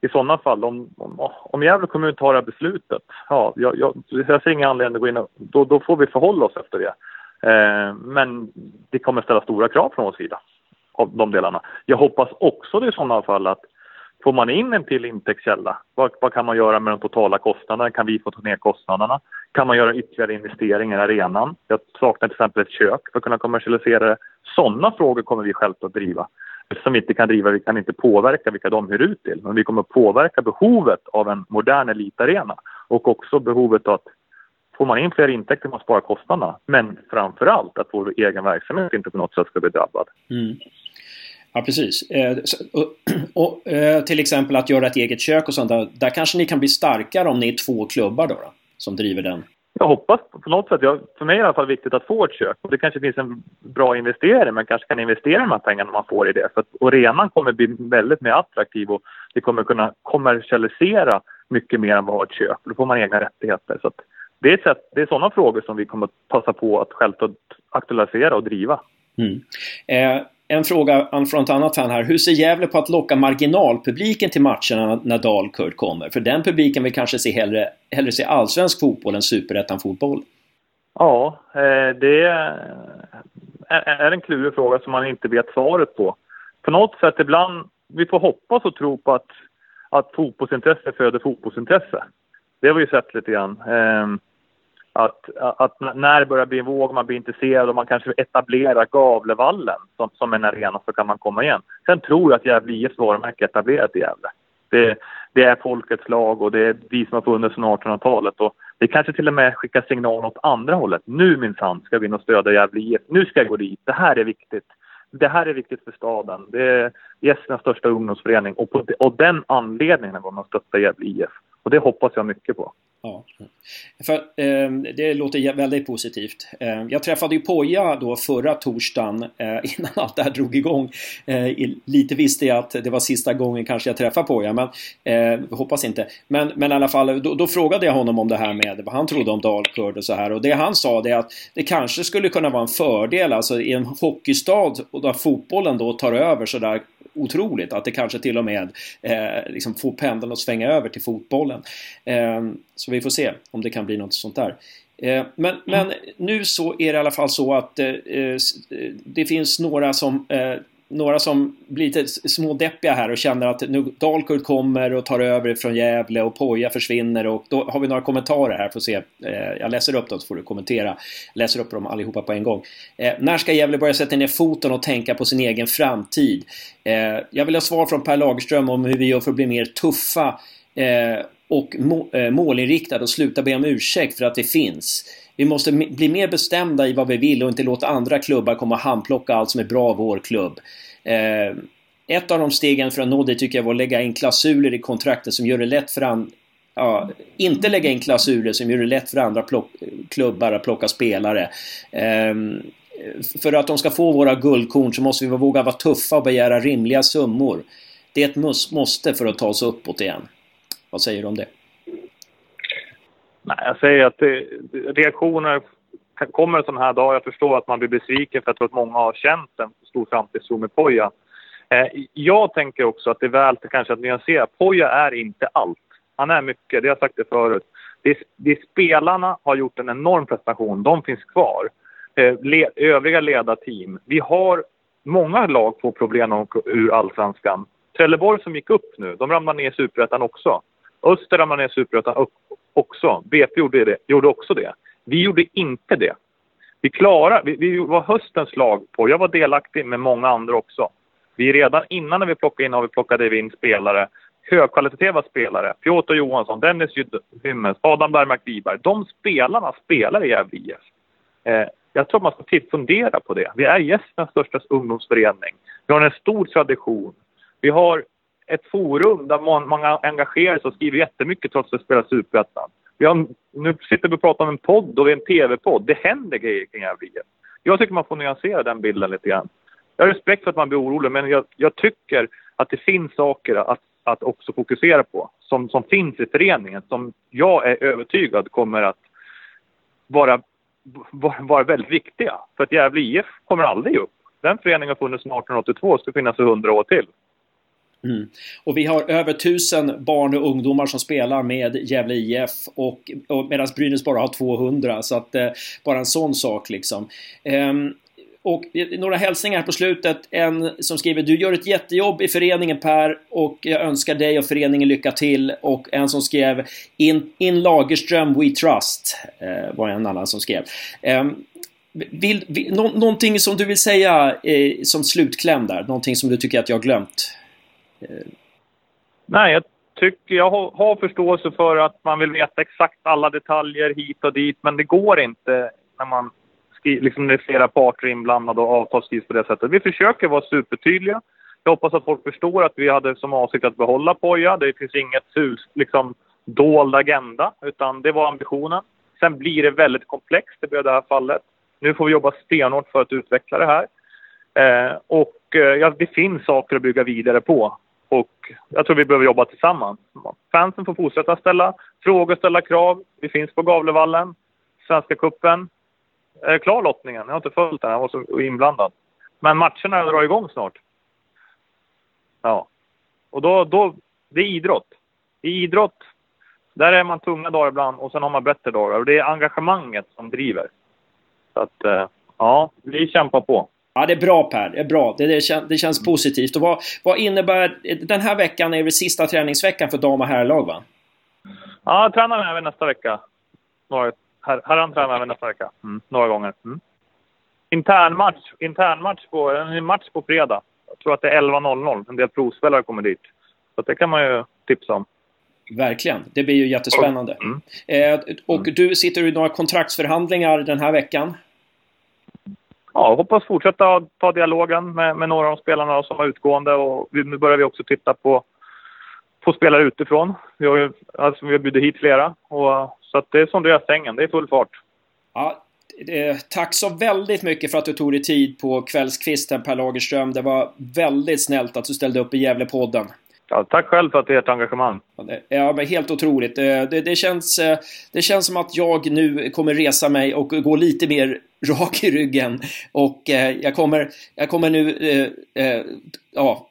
i sådana fall, om, om, om Gävle kommun tar det här beslutet, ja, jag, jag, jag ser ingen anledning att gå in och, då, då får vi förhålla oss efter det. Eh, men det kommer ställa stora krav från vår sida, av de delarna. Jag hoppas också det i sådana fall att får man in en till intäktskälla, vad, vad kan man göra med de totala kostnaderna? Kan vi få ta ner kostnaderna? Kan man göra ytterligare investeringar i arenan? Jag saknar till exempel ett kök för att kunna kommersialisera det. Sådana frågor kommer vi självklart att driva som vi inte kan driva, vi kan inte påverka vilka de hyr ut till. Men vi kommer påverka behovet av en modern elitarena och också behovet av att får man in fler intäkter måste spara kostnaderna. Men framför allt att vår egen verksamhet inte på något sätt ska bli drabbad. Mm. Ja, precis. Eh, och, [clears throat] och, eh, till exempel att göra ett eget kök och sånt. Där, där kanske ni kan bli starkare om ni är två klubbar då, då som driver den jag hoppas på något sätt. Jag, för mig är det i alla fall viktigt att få ett kök. Och det kanske finns en bra investering. Man kanske kan investera de här pengarna man får i det. För att arenan kommer bli väldigt mer attraktiv och vi kommer kunna kommersialisera mycket mer än vad ett kök. Då får man egna rättigheter. Så det, är sätt, det är sådana frågor som vi kommer att passa på att själv aktualisera och driva. Mm. Eh, en fråga från ett annat fan här. Hur ser Gävle på att locka marginalpubliken till matcherna när Dalkurd kommer? För den publiken vill kanske se hellre, hellre se allsvensk fotboll än superettan-fotboll. Ja, eh, det är en klurig fråga som man inte vet svaret på. På något sätt ibland, vi får hoppas och tro på att, att fotbollsintresse föder fotbollsintresse. Det har vi ju sett lite grann. Ehm, att, att när det börjar bli en våg, man blir intresserad och man kanske etablerar Gavlevallen som, som en arena så kan man komma igen. Sen tror jag att Gävle IFs varumärke är etablerat i Gävle. Det, det, är folkets lag och det är vi som har funnits sedan 1800-talet. Och det kanske till och med skickar signal åt andra hållet. Nu minsann ska vi in och stödja Gävle IF. Nu ska jag gå dit. Det här är viktigt. Det här är viktigt för staden. Det är Gästernas största ungdomsförening och på och den anledningen går man stötta Gävle IF. Och det hoppas jag mycket på. Ja. För, eh, det låter väldigt positivt. Eh, jag träffade ju Poja då förra torsdagen eh, [laughs] innan allt det här drog igång. Eh, lite visste jag att det var sista gången kanske jag träffade Poja, men eh, hoppas inte. Men, men i alla fall, då, då, frågade jag honom om det här med vad han trodde om Dalkurd och så här. Och det han sa det är att det kanske skulle kunna vara en fördel, alltså i en hockeystad och där fotbollen då tar över sådär otroligt att det kanske till och med eh, liksom får pendeln att svänga över till fotbollen. Eh, så vi får se om det kan bli något sånt där. Eh, men, men nu så är det i alla fall så att eh, eh, det finns några som några som blir lite smådeppiga här och känner att nu Dalkurd kommer och tar över från Gävle och Poja försvinner och då har vi några kommentarer här för att se. Eh, jag läser upp dem så får du kommentera. Jag läser upp dem allihopa på en gång. Eh, när ska Gävle börja sätta ner foten och tänka på sin egen framtid? Eh, jag vill ha svar från Per Lagerström om hur vi gör för att bli mer tuffa eh, och eh, målinriktade och sluta be om ursäkt för att det finns. Vi måste bli mer bestämda i vad vi vill och inte låta andra klubbar komma och handplocka allt som är bra av vår klubb. Eh, ett av de stegen för att nå det tycker jag var att lägga in klausuler i kontrakten som gör det lätt för andra Ja, inte lägga in klausuler som gör det lätt för andra klubbar att plocka spelare. Eh, för att de ska få våra guldkorn så måste vi våga vara tuffa och begära rimliga summor. Det är ett måste för att ta oss uppåt igen. Vad säger du om det? Nej, jag säger att det, reaktioner kommer en sån här dag. Jag förstår att man blir besviken för jag tror att många har känt en stor framtidstro med Poja. Eh, jag tänker också att det är väl kanske att nyansera. Poja är inte allt. Han är mycket, det har jag sagt det förut. Det, det spelarna har gjort en enorm prestation, de finns kvar. Eh, le, övriga ledarteam. Vi har många lag får problem ur allsvenskan. Trelleborg som gick upp nu, de ramlar ner i superettan också. Öster ramlar ner i superettan också. BP gjorde, det, gjorde också det. Vi gjorde inte det. Vi klarade, vi, vi var höstens lag på, jag var delaktig med många andra också. Vi redan innan när vi plockade in har vi plockade in spelare, högkvalitativa spelare. Piotr Johansson, Dennis Hymmels, Adam Bergmark Wiberg. De spelarna spelar i Gävle IF. Eh, jag tror man ska fundera på det. Vi är gästens största ungdomsförening. Vi har en stor tradition. Vi har ett forum där många engagerar sig och skriver jättemycket trots att det spelar Superettan. nu sitter vi och pratar om en podd och en TV-podd. Det händer grejer kring Gävle Jag tycker man får nyansera den bilden lite grann. Jag har respekt för att man blir orolig, men jag, jag tycker att det finns saker att, att också fokusera på som, som finns i föreningen, som jag är övertygad kommer att vara, vara väldigt viktiga. För att Gävle IF kommer aldrig upp. Den föreningen har funnits sedan 1882 och ska finnas i 100 år till. Mm. Och vi har över tusen barn och ungdomar som spelar med Gävle IF och, och medan Brynäs bara har 200 så att eh, bara en sån sak liksom. Um, och några hälsningar på slutet. En som skriver Du gör ett jättejobb i föreningen Per och jag önskar dig och föreningen lycka till. Och en som skrev In, in Lagerström We Trust. Eh, var en annan som skrev. Eh, vill, vill, nå, någonting som du vill säga eh, som slutkläm där? Någonting som du tycker att jag har glömt? Nej, jag tycker jag har, förståelse för att man vill veta exakt alla detaljer hit och dit, men det går inte när man liksom det är flera parter inblandade och avtal skrivs på det sättet. Vi försöker vara supertydliga. Jag hoppas att folk förstår att vi hade som avsikt att behålla Poja. Det finns inget hus, liksom, dold agenda, utan det var ambitionen. Sen blir det väldigt komplext, det blir det här fallet. Nu får vi jobba stenhårt för att utveckla det här. Eh, och eh, ja, det finns saker att bygga vidare på. Och jag tror vi behöver jobba tillsammans. Fansen får fortsätta ställa frågor, ställa krav. Vi finns på Gavlevallen. Svenska kuppen. Är klar lottningen? Jag har inte följt den, jag var så inblandad. Men matcherna drar igång snart. Ja. Och då, då, det är idrott. I idrott, där är man tunga dagar ibland och sen har man bättre dagar. Och det är engagemanget som driver. Så att, eh, ja, vi kämpar på. Ja, det är bra Per. Det är bra. Det, det, kän, det känns positivt. Och vad, vad innebär... Den här veckan är det sista träningsveckan för dam och herrlag, va? Ja, jag tränar även nästa vecka. Några Här, han tränar vi nästa vecka. Mm, några gånger. Mm. Internmatch, internmatch på, en match på fredag. Jag tror att det är 11.00. En del provspelare kommer dit. Så det kan man ju tipsa om. Verkligen. Det blir ju jättespännande. Mm. Eh, och mm. du sitter i några kontraktsförhandlingar den här veckan? Ja, hoppas fortsätta ta dialogen med, med några av spelarna som var utgående och nu börjar vi också titta på, på spelare utifrån. Vi har ju alltså, vi har bjudit hit flera och, så att det är som du är sängen, det är full fart. Ja, eh, tack så väldigt mycket för att du tog dig tid på kvällskvisten Per Lagerström. Det var väldigt snällt att du ställde upp i Gävlepodden. Ja, tack själv för att ert engagemang. Ja, men helt otroligt. Eh, det, det, känns, eh, det känns som att jag nu kommer resa mig och gå lite mer rak i ryggen. Och eh, jag, kommer, jag kommer nu eh, eh, ja,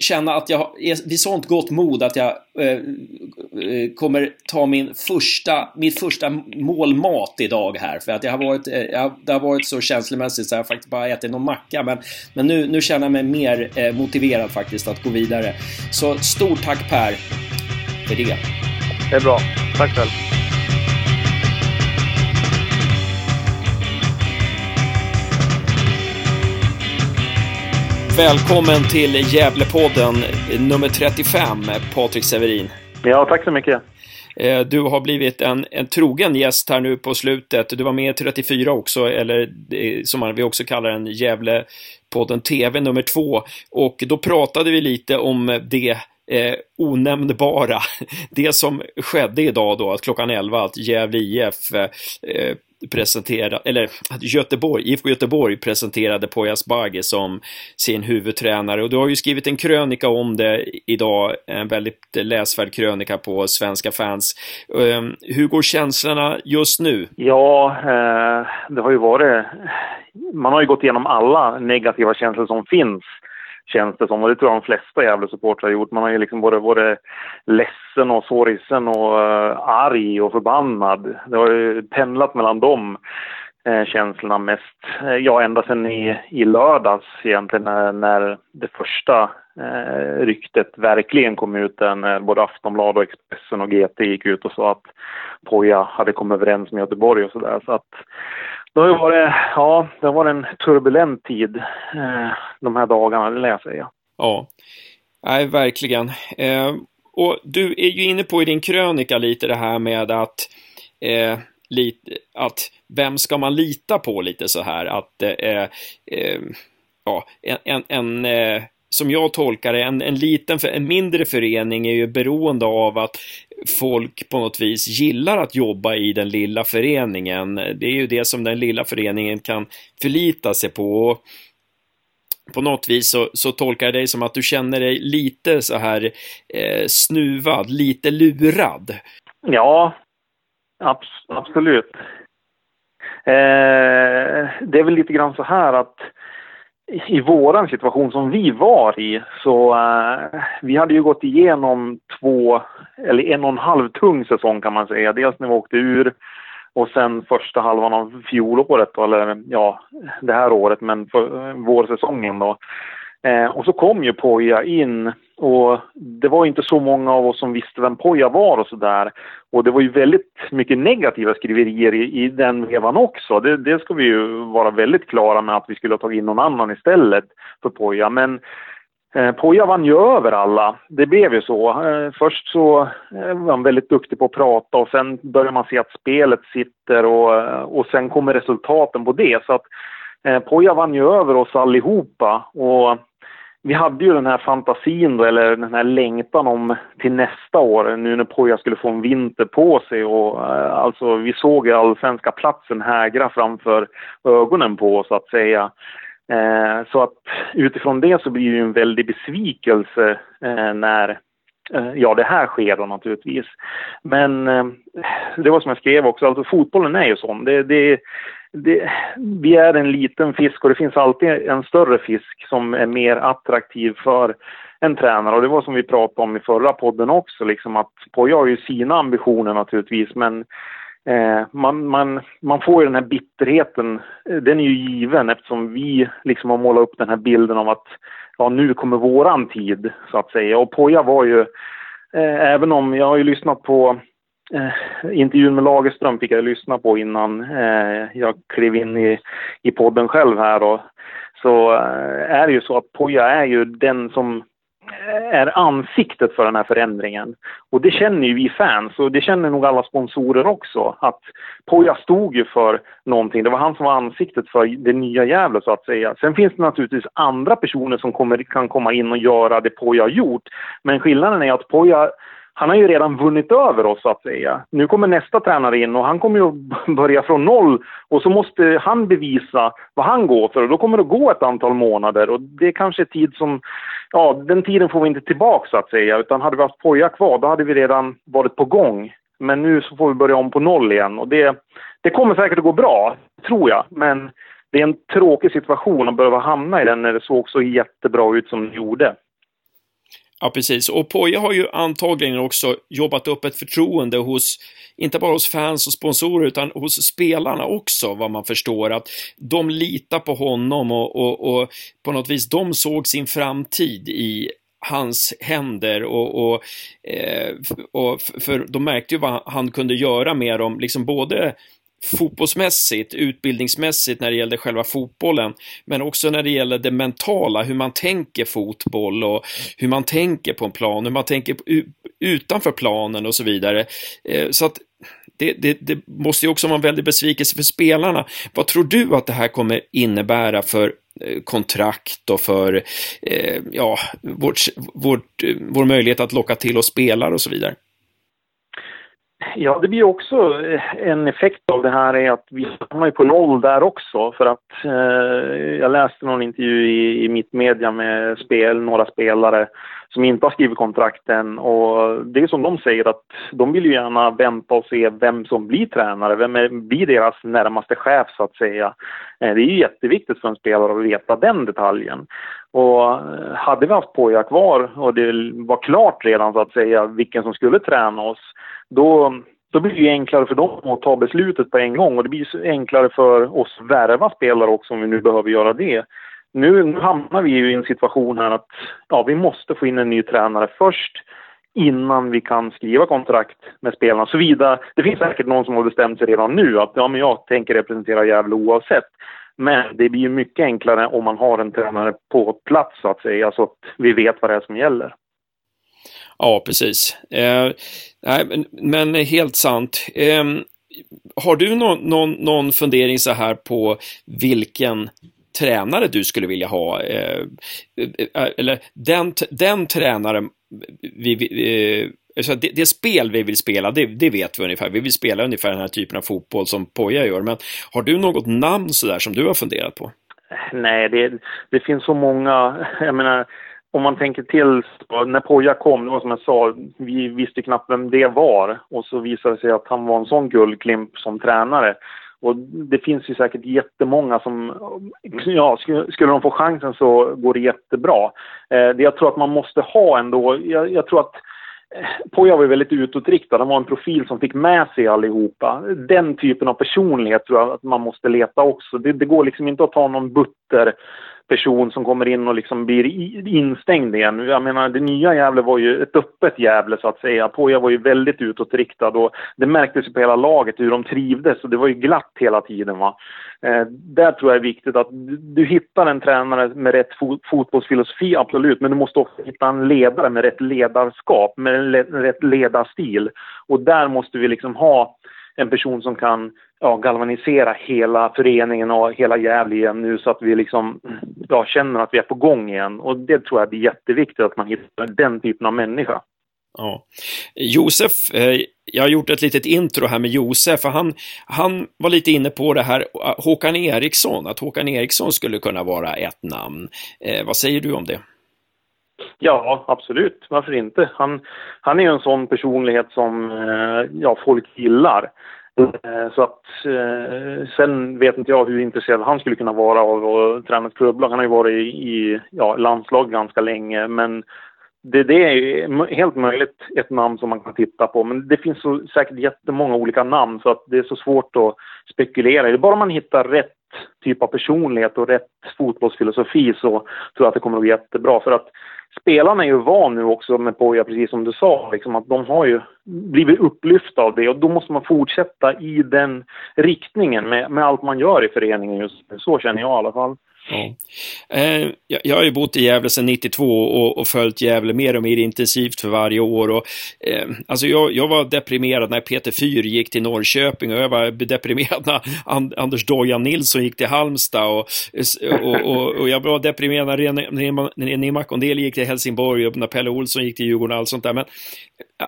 känna att jag är vid sånt gott mod att jag eh, eh, kommer ta min första, mitt första målmat idag här. För att jag har varit, eh, jag, det har varit så känslomässigt så jag har faktiskt bara ätit någon macka. Men, men nu, nu känner jag mig mer eh, motiverad faktiskt att gå vidare. Så stort tack Per för det. Det är bra. Tack själv. Välkommen till Gävlepodden nummer 35, Patrik Severin. Ja, tack så mycket. Eh, du har blivit en, en trogen gäst här nu på slutet. Du var med i 34 också, eller som vi också kallar den, Gävlepodden TV nummer 2. Och då pratade vi lite om det eh, onämnbara. [laughs] Det som skedde idag då, att klockan 11, att Gävle IF eh, presenterade, eller Göteborg, IFK Göteborg presenterade Poyas Bagge som sin huvudtränare och du har ju skrivit en krönika om det idag, en väldigt läsvärd krönika på Svenska fans. Ehm, hur går känslorna just nu? Ja, eh, det har ju varit, man har ju gått igenom alla negativa känslor som finns känns det som. Och det tror jag de flesta Gävle-supportrar har gjort. Man har ju liksom både varit ledsen och sorgsen och uh, arg och förbannad. Det har ju pendlat mellan de eh, känslorna mest. Eh, ja, ända sedan i, i lördags egentligen när, när det första eh, ryktet verkligen kom ut när eh, både Aftonbladet och Expressen och GT gick ut och sa att Poja hade kommit överens med Göteborg och sådär. Så att det har varit, ja, det har varit en turbulent tid eh, de här dagarna, det lär jag säga. Ja, nej, verkligen. Eh, och du är ju inne på i din krönika lite det här med att eh, lite, att vem ska man lita på lite så här att eh, eh, ja, en, en, en eh, som jag tolkar det, en, en liten, en mindre förening är ju beroende av att folk på något vis gillar att jobba i den lilla föreningen. Det är ju det som den lilla föreningen kan förlita sig på. På något vis så, så tolkar jag dig som att du känner dig lite så här eh, snuvad, lite lurad. Ja, abs absolut. Eh, det är väl lite grann så här att i våran situation som vi var i så uh, vi hade ju gått igenom två, eller en och en halv tung säsong kan man säga. Dels när vi åkte ur och sen första halvan av fjolåret, eller ja, det här året, men för, eh, vårsäsongen då. Uh, och så kom ju Poja in och det var inte så många av oss som visste vem Poja var och sådär. Och det var ju väldigt mycket negativa skriverier i, i den vevan också. Det, det ska vi ju vara väldigt klara med att vi skulle ha tagit in någon annan istället för Poja. Men eh, Poja vann ju över alla. Det blev ju så. Eh, först så eh, var han väldigt duktig på att prata och sen börjar man se att spelet sitter och, eh, och sen kommer resultaten på det. Så att eh, Poja vann ju över oss allihopa och vi hade ju den här fantasin då, eller den här längtan om till nästa år, nu när Poja skulle få en vinter på sig och eh, alltså vi såg allsvenska platsen hägra framför ögonen på oss så att säga. Eh, så att utifrån det så blir det ju en väldig besvikelse eh, när Eh, ja, det här sker då naturligtvis. Men eh, det var som jag skrev också, alltså fotbollen är ju sån. Det, det, det, vi är en liten fisk och det finns alltid en större fisk som är mer attraktiv för en tränare. Och det var som vi pratade om i förra podden också, liksom att Poja har ju sina ambitioner naturligtvis, men eh, man, man, man får ju den här bitterheten, eh, den är ju given eftersom vi liksom har målat upp den här bilden av att ja, nu kommer våran tid, så att säga. Och Poja var ju, eh, även om jag har ju lyssnat på eh, intervjun med Lagerström fick jag lyssna på innan eh, jag klev in i, i podden själv här. Och, så eh, är det ju så att Poja är ju den som är ansiktet för den här förändringen. Och det känner ju vi fans och det känner nog alla sponsorer också. Att Poja stod ju för någonting. Det var han som var ansiktet för det nya Gävle så att säga. Sen finns det naturligtvis andra personer som kommer, kan komma in och göra det Poja har gjort. Men skillnaden är att Poja han har ju redan vunnit över oss så att säga. Nu kommer nästa tränare in och han kommer ju börja från noll och så måste han bevisa vad han går för och då kommer det gå ett antal månader och det är kanske tid som, ja den tiden får vi inte tillbaka så att säga utan hade vi haft Poja kvar då hade vi redan varit på gång. Men nu så får vi börja om på noll igen och det, det kommer säkert att gå bra, tror jag. Men det är en tråkig situation att behöva hamna i den när det såg så jättebra ut som det gjorde. Ja, precis. Och Poja har ju antagligen också jobbat upp ett förtroende hos, inte bara hos fans och sponsorer, utan hos spelarna också, vad man förstår. Att de litar på honom och, och, och på något vis, de såg sin framtid i hans händer och, och, eh, och för de märkte ju vad han kunde göra med dem, liksom både fotbollsmässigt, utbildningsmässigt när det gällde själva fotbollen, men också när det gäller det mentala, hur man tänker fotboll och hur man tänker på en plan, hur man tänker utanför planen och så vidare. Eh, så att det, det, det måste ju också vara en väldig besvikelse för spelarna. Vad tror du att det här kommer innebära för eh, kontrakt och för eh, ja, vårt, vårt, vår möjlighet att locka till oss spelare och så vidare? Ja, det blir också eh, en effekt av det här är att vi hamnar på noll där också för att eh, jag läste någon intervju i, i mitt media med spel, några spelare som inte har skrivit kontrakten och det är som de säger att de vill ju gärna vänta och se vem som blir tränare, vem är, blir deras närmaste chef så att säga. Eh, det är ju jätteviktigt för en spelare att veta den detaljen. Och eh, hade vi haft Poja kvar och det var klart redan så att säga vilken som skulle träna oss då, då blir det enklare för dem att ta beslutet på en gång och det blir enklare för oss att värva spelare också om vi nu behöver göra det. Nu, nu hamnar vi ju i en situation här att ja, vi måste få in en ny tränare först innan vi kan skriva kontrakt med spelarna. Såvida, det finns säkert någon som har bestämt sig redan nu att ja, men jag tänker representera Gävle oavsett. Men det blir ju mycket enklare om man har en tränare på plats så att säga, så att vi vet vad det är som gäller. Ja, precis. Eh, nej, men, men, helt sant. Eh, har du någon, någon, någon fundering så här på vilken tränare du skulle vilja ha? Eh, eh, eh, eller den, den tränare vi, vi alltså det, det, spel vi vill spela, det, det, vet vi ungefär. Vi vill spela ungefär den här typen av fotboll som Poja gör. Men har du något namn sådär som du har funderat på? Nej, det, det finns så många. Jag menar, om man tänker till, när Poja kom, det var som jag sa, vi visste knappt vem det var och så visade det sig att han var en sån guldklimp som tränare. Och det finns ju säkert jättemånga som, ja, skulle de få chansen så går det jättebra. Eh, det jag tror att man måste ha ändå, jag, jag tror att eh, Poja var ju väldigt utåtriktad, han var en profil som fick med sig allihopa. Den typen av personlighet tror jag att man måste leta också. Det, det går liksom inte att ta någon butter person som kommer in och liksom blir instängd igen. Jag menar, det nya Gävle var ju ett öppet Gävle så att säga. Poja var ju väldigt utåtriktad och det märktes ju på hela laget hur de trivdes och det var ju glatt hela tiden. Va? Eh, där tror jag är viktigt att du, hittar en tränare med rätt fot fotbollsfilosofi, absolut, men du måste också hitta en ledare med rätt ledarskap, med rätt ledarstil. Och där måste vi liksom ha en person som kan ja, galvanisera hela föreningen och hela Gävle igen nu så att vi liksom ja, känner att vi är på gång igen. Och det tror jag blir jätteviktigt att man hittar den typen av människa. Ja. Josef, eh, jag har gjort ett litet intro här med Josef, för han, han var lite inne på det här Håkan Eriksson, att Håkan Eriksson skulle kunna vara ett namn. Eh, vad säger du om det? Ja, absolut. Varför inte? Han, han är ju en sån personlighet som eh, ja, folk gillar. Eh, så att, eh, sen vet inte jag hur intresserad han skulle kunna vara av att träna ett klubblag. Han har ju varit i ja, landslag ganska länge, men det, det är helt möjligt ett namn som man kan titta på. Men det finns så, säkert jättemånga olika namn så att det är så svårt att spekulera. Det är bara man hittar rätt typ av personlighet och rätt fotbollsfilosofi så tror jag att det kommer att bli jättebra. För att spelarna är ju van nu också med Poja, precis som du sa, liksom att de har ju blivit upplyfta av det och då måste man fortsätta i den riktningen med, med allt man gör i föreningen just nu. Så känner jag i alla fall. Ja. Eh, jag, har ju bott i Gävle sedan 92 och, och följt Gävle mer och mer intensivt för varje år. Och, eh, alltså jag, jag, var deprimerad när Peter Fyr gick till Norrköping och jag var deprimerad när And, Anders Dojan Nilsson gick till Halmstad. Och, och, och, och jag var deprimerad när René, Makondeli gick till Helsingborg och när Pelle Olsson gick till Djurgården och allt sånt där. Men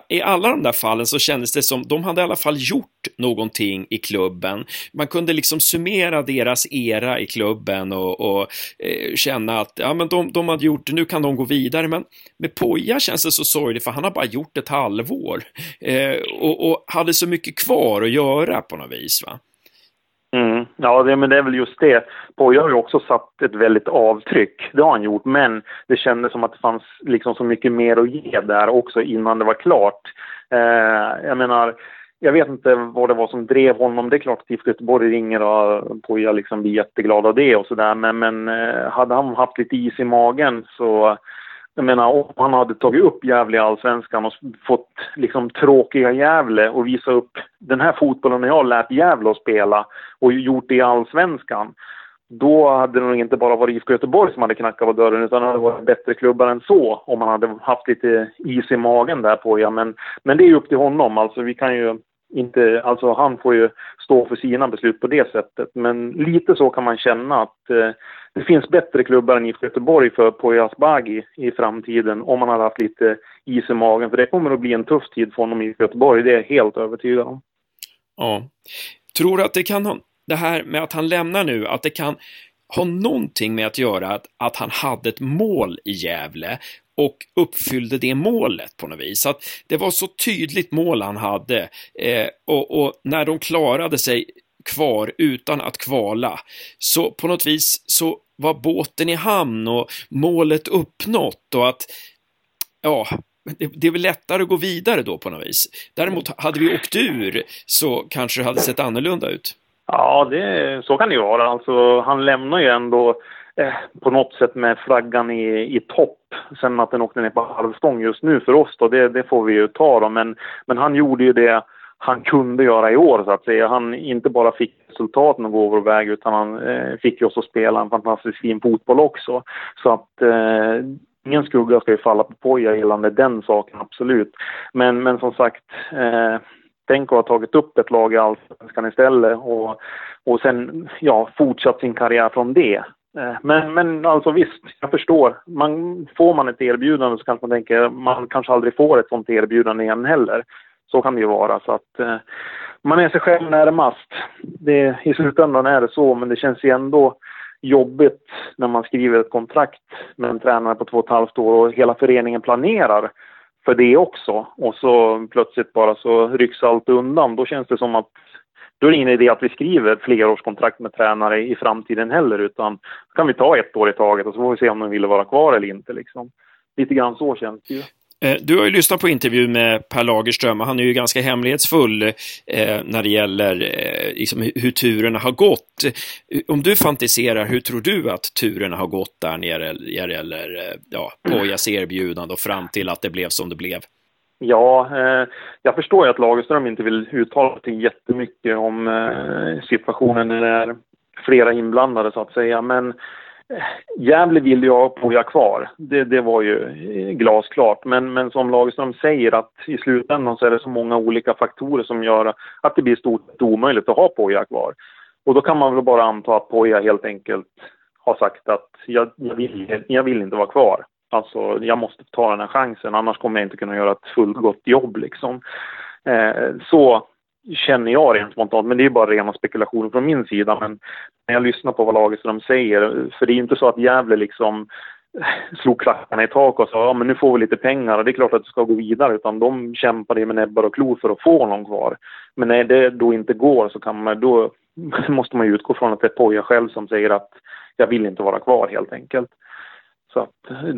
i alla de där fallen så kändes det som de hade i alla fall gjort någonting i klubben. Man kunde liksom summera deras era i klubben och, och eh, känna att ja, men de, de hade gjort det, nu kan de gå vidare. Men med Poja känns det så sorgligt för han har bara gjort ett halvår eh, och, och, hade så mycket kvar att göra på något vis. Va? Mm. Ja, det, men det är väl just det. Poja har ju också satt ett väldigt avtryck. Det har han gjort, men det kändes som att det fanns liksom så mycket mer att ge där också innan det var klart. Eh, jag menar, jag vet inte vad det var som drev honom. Det är klart att IFK Göteborg ringer och Poja liksom blir jätteglad av det och sådär. Men, men eh, hade han haft lite is i magen så jag menar, om han hade tagit upp Gävle i Allsvenskan och fått liksom tråkiga Gävle och visa upp den här fotbollen jag har lärt Gävle att spela och gjort det i Allsvenskan. Då hade det nog inte bara varit IFK Göteborg som hade knackat på dörren utan det hade varit bättre klubbar än så om han hade haft lite is i magen där på ja. Men, men det är upp till honom. Alltså vi kan ju inte, alltså han får ju stå för sina beslut på det sättet. Men lite så kan man känna att eh, det finns bättre klubbar än IFK Göteborg för Poya Asbaghi i framtiden om man hade haft lite is i magen. För det kommer att bli en tuff tid för honom i Göteborg, det är jag helt övertygad om. Ja. Tror du att det kan ha, det här med att han lämnar nu, att det kan ha någonting med att göra att, att han hade ett mål i Gävle och uppfyllde det målet på något vis. Att det var så tydligt mål han hade eh, och, och, när de klarade sig kvar utan att kvala så på något vis så var båten i hamn och målet uppnått och att ja, det, det är väl lättare att gå vidare då på något vis. Däremot hade vi åkt ur så kanske det hade sett annorlunda ut. Ja, det, så kan det ju vara. Alltså, han lämnar ju ändå eh, på något sätt med flaggan i, i topp. Sen att den åkte ner på halvstång just nu för oss då, det, det får vi ju ta då. Men, men han gjorde ju det han kunde göra i år så att säga. Han inte bara fick resultaten att gå vår väg utan han eh, fick ju också spela en fantastiskt fin fotboll också. Så att eh, ingen skugga ska ju falla på Poja gällande den saken, absolut. Men, men som sagt, eh, tänk att ha tagit upp ett lag i Allsvenskan istället och, och sen ja, fortsatt sin karriär från det. Eh, men, men alltså visst, jag förstår. Man, får man ett erbjudande så kanske man tänker man kanske aldrig får ett sånt erbjudande igen heller. Så kan det ju vara. Så att, eh, man är sig själv närmast. Det, I slutändan är det så, men det känns ju ändå jobbigt när man skriver ett kontrakt med en tränare på två och ett halvt år och hela föreningen planerar för det också. Och så plötsligt bara så rycks allt undan. Då känns det som att då är det ingen idé att vi skriver flerårskontrakt med tränare i framtiden heller utan då kan vi ta ett år i taget och så får vi se om de vill vara kvar eller inte liksom. Lite grann så känns det ju. Eh, du har ju lyssnat på intervju med Per Lagerström och han är ju ganska hemlighetsfull eh, när det gäller eh, liksom, hur turerna har gått. Eh, om du fantiserar, hur tror du att turerna har gått där nere när det gäller eh, ja, Pojas erbjudande och fram till att det blev som det blev? Ja, eh, jag förstår ju att Lagerström inte vill uttala sig jättemycket om eh, situationen när det är flera inblandade så att säga, men eh, Gävle vill ju ha Poja kvar. Det, det var ju eh, glasklart. Men, men som Lagerström säger att i slutändan så är det så många olika faktorer som gör att det blir stort omöjligt att ha Poja kvar. Och då kan man väl bara anta att Poja helt enkelt har sagt att jag, jag, vill, jag vill inte vara kvar. Alltså, jag måste ta den här chansen, annars kommer jag inte kunna göra ett fullgott jobb liksom. Eh, så känner jag rent spontant, men det är bara rena spekulationer från min sida. Men när jag lyssnar på vad Lagerström säger, för det är inte så att Gävle liksom [laughs] slog klackarna i tak och sa ja men nu får vi lite pengar och det är klart att du ska gå vidare utan de kämpade med näbbar och klor för att få honom kvar. Men när det då inte går så kan man, då [laughs] måste man ju utgå från att det är Poja själv som säger att jag vill inte vara kvar helt enkelt. Så att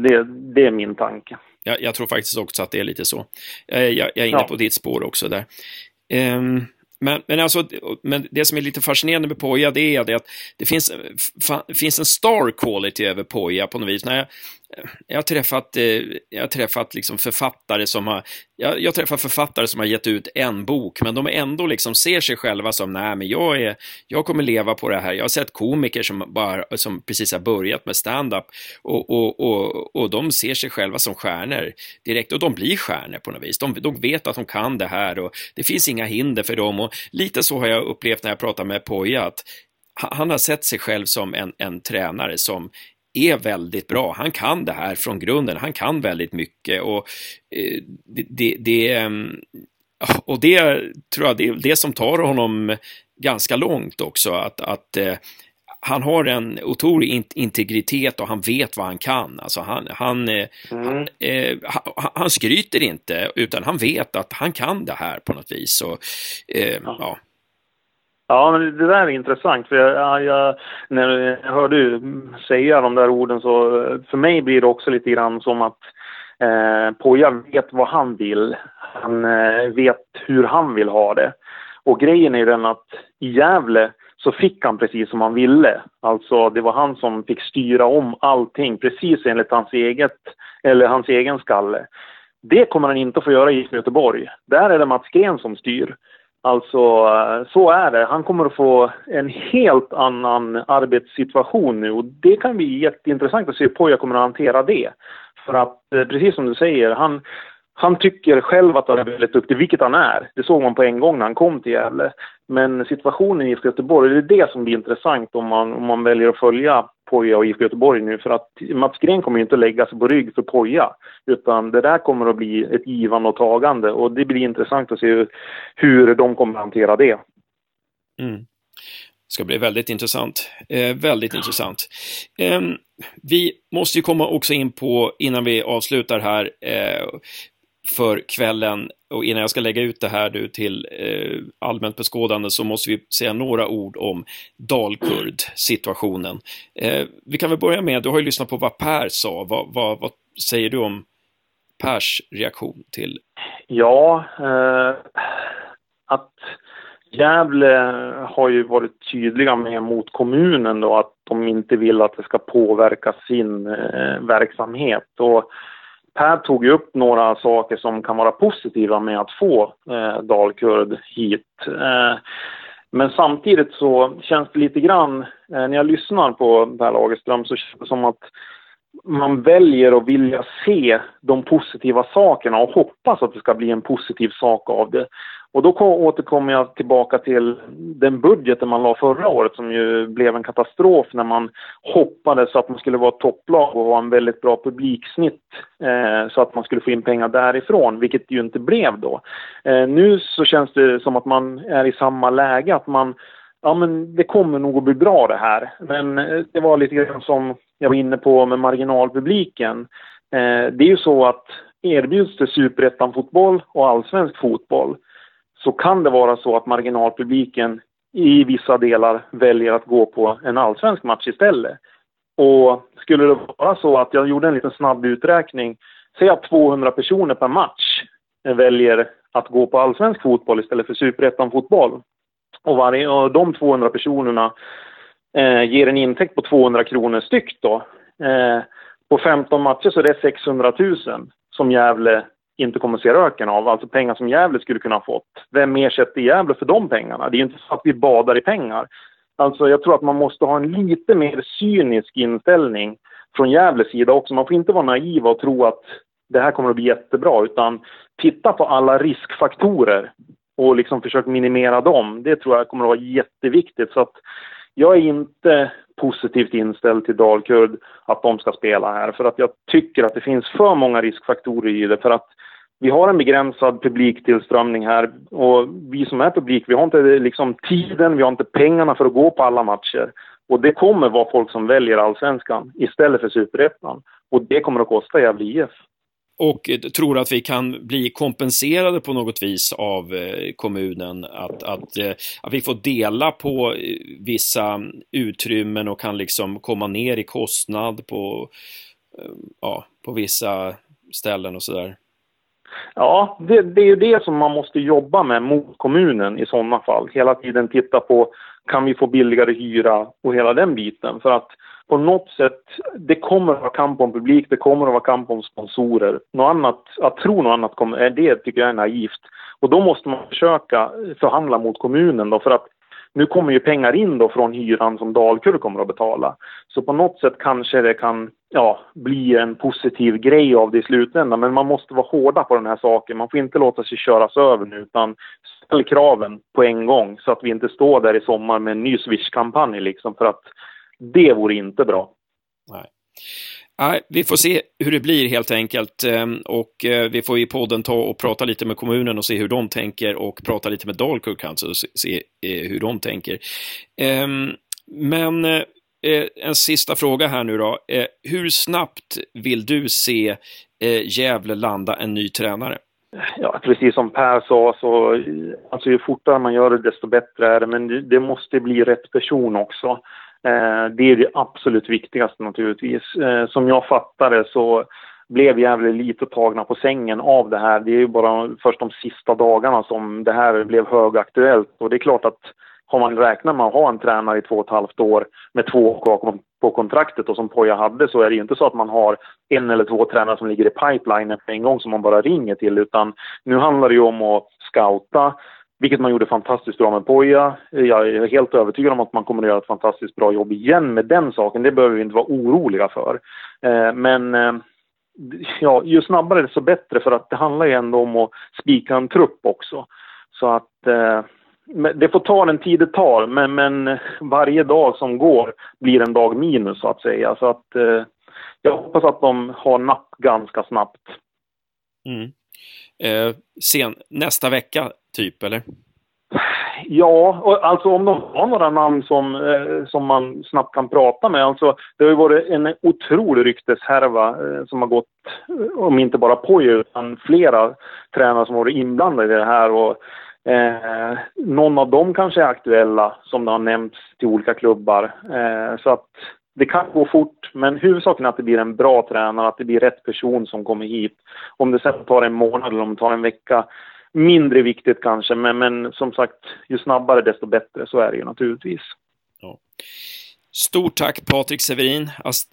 det, det är min tanke. jag, jag, tror faktiskt också att det är lite så. Jag, jag är inne ja. på ditt spår också där. Um, men, men, alltså, men det som är lite fascinerande med Poja det är det att det finns, fa, finns en star quality över Poja på något vis. När jag, jag har träffat, eh, jag har träffat liksom författare som har, jag, jag träffar författare som har gett ut en bok, men de ändå liksom ser sig själva som, nej men jag är, jag kommer leva på det här. Jag har sett komiker som bara, som precis har börjat med stand-up och, och, och, och de ser sig själva som stjärnor direkt och de blir stjärnor på något vis. De, de vet att de kan det här och det finns inga hinder för dem och lite så har jag upplevt när jag pratar med Poja att han har sett sig själv som en, en tränare som är väldigt bra. Han kan det här från grunden. Han kan väldigt mycket och eh, det, det, det, ehm, och det tror jag det är det som tar honom ganska långt också. Att, att eh, han har en otrolig integritet och han vet vad han kan. Alltså han, han, eh, mm. han, eh, han, skryter inte utan han vet att han kan det här på något vis. Och, eh, ja. ja. Ja, men det där är intressant. För jag, jag, när jag hörde du säga de där orden så för mig blir det också lite grann som att eh, Poja vet vad han vill. Han eh, vet hur han vill ha det. Och grejen är den att i Gävle så fick han precis som han ville. Alltså det var han som fick styra om allting precis enligt hans eget, eller hans egen skalle. Det kommer han inte att få göra i Göteborg. Där är det Mats Gren som styr. Alltså, eh, så är det. Han kommer att få en helt annan arbetssituation nu och det kan bli jätteintressant att se på hur jag kommer att hantera det. För att, eh, precis som du säger, han, han tycker själv att han är väldigt duktig, vilket han är. Det såg man på en gång när han kom till Gävle. Men situationen i IFK Göteborg, det är det som blir intressant om man, om man väljer att följa Poja och IFK Göteborg nu. För att Mats Gren kommer ju inte lägga sig på rygg för Poja. Utan det där kommer att bli ett givande och tagande. Och det blir intressant att se hur, hur de kommer att hantera det. Mm. Det ska bli väldigt intressant. Eh, väldigt intressant. Eh, vi måste ju komma också in på, innan vi avslutar här, eh, för kvällen och innan jag ska lägga ut det här du till eh, allmänt beskådande så måste vi säga några ord om Dalkurd-situationen. Eh, vi kan väl börja med, du har ju lyssnat på vad Per sa. Vad, vad, vad säger du om Pers reaktion till? Ja, eh, att Gävle har ju varit tydliga med mot kommunen då att de inte vill att det ska påverka sin eh, verksamhet. Och Per tog ju upp några saker som kan vara positiva med att få eh, Dalkurd hit. Eh, men samtidigt så känns det lite grann, eh, när jag lyssnar på Per Lagerström så känns det som att man väljer att vilja se de positiva sakerna och hoppas att det ska bli en positiv sak av det. Och då återkommer jag tillbaka till den budgeten man la förra året som ju blev en katastrof när man hoppades att man skulle vara ett topplag och ha en väldigt bra publiksnitt eh, så att man skulle få in pengar därifrån, vilket det ju inte blev då. Eh, nu så känns det som att man är i samma läge, att man ja men det kommer nog att bli bra det här. Men eh, det var lite grann som jag var inne på med marginalpubliken. Eh, det är ju så att erbjuds det superettan-fotboll och allsvensk fotboll så kan det vara så att marginalpubliken i vissa delar väljer att gå på en allsvensk match istället. Och skulle det vara så att jag gjorde en liten snabb uträkning, säg att 200 personer per match väljer att gå på allsvensk fotboll istället för superettan-fotboll. Och, varje, och de 200 personerna eh, ger en intäkt på 200 kronor styck då. Eh, på 15 matcher så är det 600 000 som Gävle inte kommer att se röken av. Alltså pengar som Gävle skulle kunna ha fått. Vem ersätter Gävle för de pengarna? Det är ju inte så att vi badar i pengar. Alltså jag tror att man måste ha en lite mer cynisk inställning från Gävles sida också. Man får inte vara naiv och tro att det här kommer att bli jättebra, utan titta på alla riskfaktorer och liksom försökt minimera dem. Det tror jag kommer att vara jätteviktigt. Så att jag är inte positivt inställd till Dalkurd, att de ska spela här. För att jag tycker att det finns för många riskfaktorer i det. För att vi har en begränsad publiktillströmning här och vi som är publik, vi har inte liksom tiden, vi har inte pengarna för att gå på alla matcher. Och det kommer vara folk som väljer allsvenskan istället för superettan. Och det kommer att kosta Gävle IF och eh, tror att vi kan bli kompenserade på något vis av eh, kommunen. Att, att, eh, att vi får dela på vissa utrymmen och kan liksom komma ner i kostnad på, ja, på vissa ställen och sådär. Ja, det, det, är ju det som man måste jobba med mot kommunen i sådana fall. Hela tiden titta på, kan vi få billigare hyra och hela den biten. För att på något sätt, det kommer att vara kamp om publik, det kommer att vara kamp om sponsorer. Något annat, att tro något annat kommer, eh, det tycker jag är naivt. Och då måste man försöka förhandla mot kommunen då, för att nu kommer ju pengar in då från hyran som Dalkurd kommer att betala. Så på något sätt kanske det kan ja, bli en positiv grej av det i slutändan. Men man måste vara hårda på den här saken. Man får inte låta sig köras över nu utan ställ kraven på en gång så att vi inte står där i sommar med en ny Swish-kampanj liksom för att det vore inte bra. Nej. Nej, vi får se hur det blir helt enkelt ehm, och eh, vi får i podden ta och prata lite med kommunen och se hur de tänker och prata lite med Dalkurd kanske och se eh, hur de tänker. Ehm, men eh, en sista fråga här nu då. Hur snabbt vill du se Gävle landa en ny tränare? Ja, precis som Per sa, så alltså ju fortare man gör det desto bättre är det. Men det måste bli rätt person också. Eh, det är det absolut viktigaste naturligtvis. Eh, som jag fattar det så blev Gävle lite tagna på sängen av det här. Det är ju bara först de sista dagarna som det här blev högaktuellt. Och det är klart att har man räknat med att ha en tränare i två och ett halvt år med två kvar på kontraktet och som Poja hade så är det ju inte så att man har en eller två tränare som ligger i pipelinen på en gång som man bara ringer till utan nu handlar det ju om att scouta, vilket man gjorde fantastiskt bra med Poja. Jag är helt övertygad om att man kommer att göra ett fantastiskt bra jobb igen med den saken. Det behöver vi inte vara oroliga för. Eh, men eh, ja, ju snabbare desto bättre för att det handlar ju ändå om att spika en trupp också. Så att eh, det får ta den tid det tar, men, men varje dag som går blir en dag minus så att säga. Så att jag hoppas att de har napp ganska snabbt. Mm. Eh, sen, nästa vecka typ, eller? Ja, och alltså om de har några namn som, eh, som man snabbt kan prata med. Alltså, det har ju varit en otrolig rykteshärva eh, som har gått, eh, om inte bara på utan flera tränare som har varit inblandade i det här. Och, eh, någon av dem kanske är aktuella, som det har nämnts till olika klubbar. Eh, så att det kan gå fort, men huvudsaken är att det blir en bra tränare, att det blir rätt person som kommer hit. Om det sen tar en månad eller om det tar en vecka, mindre viktigt kanske, men, men som sagt, ju snabbare desto bättre, så är det ju naturligtvis. Ja. Stort tack Patrik Severin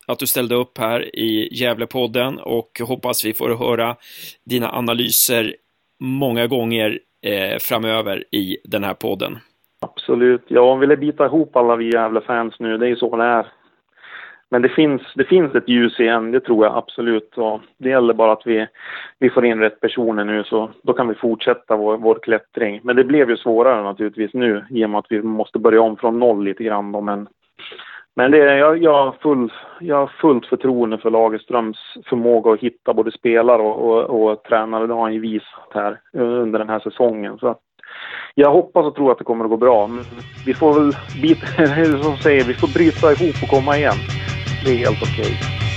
att du ställde upp här i Gävlepodden och hoppas vi får höra dina analyser många gånger eh, framöver i den här podden. Absolut. Jag ville bita ihop alla vi Gävle-fans nu. Det är ju så det är. Men det finns, det finns ett ljus igen, det tror jag absolut. Och det gäller bara att vi, vi får in rätt personer nu så då kan vi fortsätta vår, vår klättring. Men det blev ju svårare naturligtvis nu i och med att vi måste börja om från noll lite grann. Då. Men, men det, jag, jag, har full, jag har fullt förtroende för Lagerströms förmåga att hitta både spelare och, och, och tränare. Det har han ju visat här eh, under den här säsongen. Så att jag hoppas och tror att det kommer att gå bra. Men vi får väl, bit, [laughs] som säger, vi får bryta ihop och komma igen det är helt okej. Okay.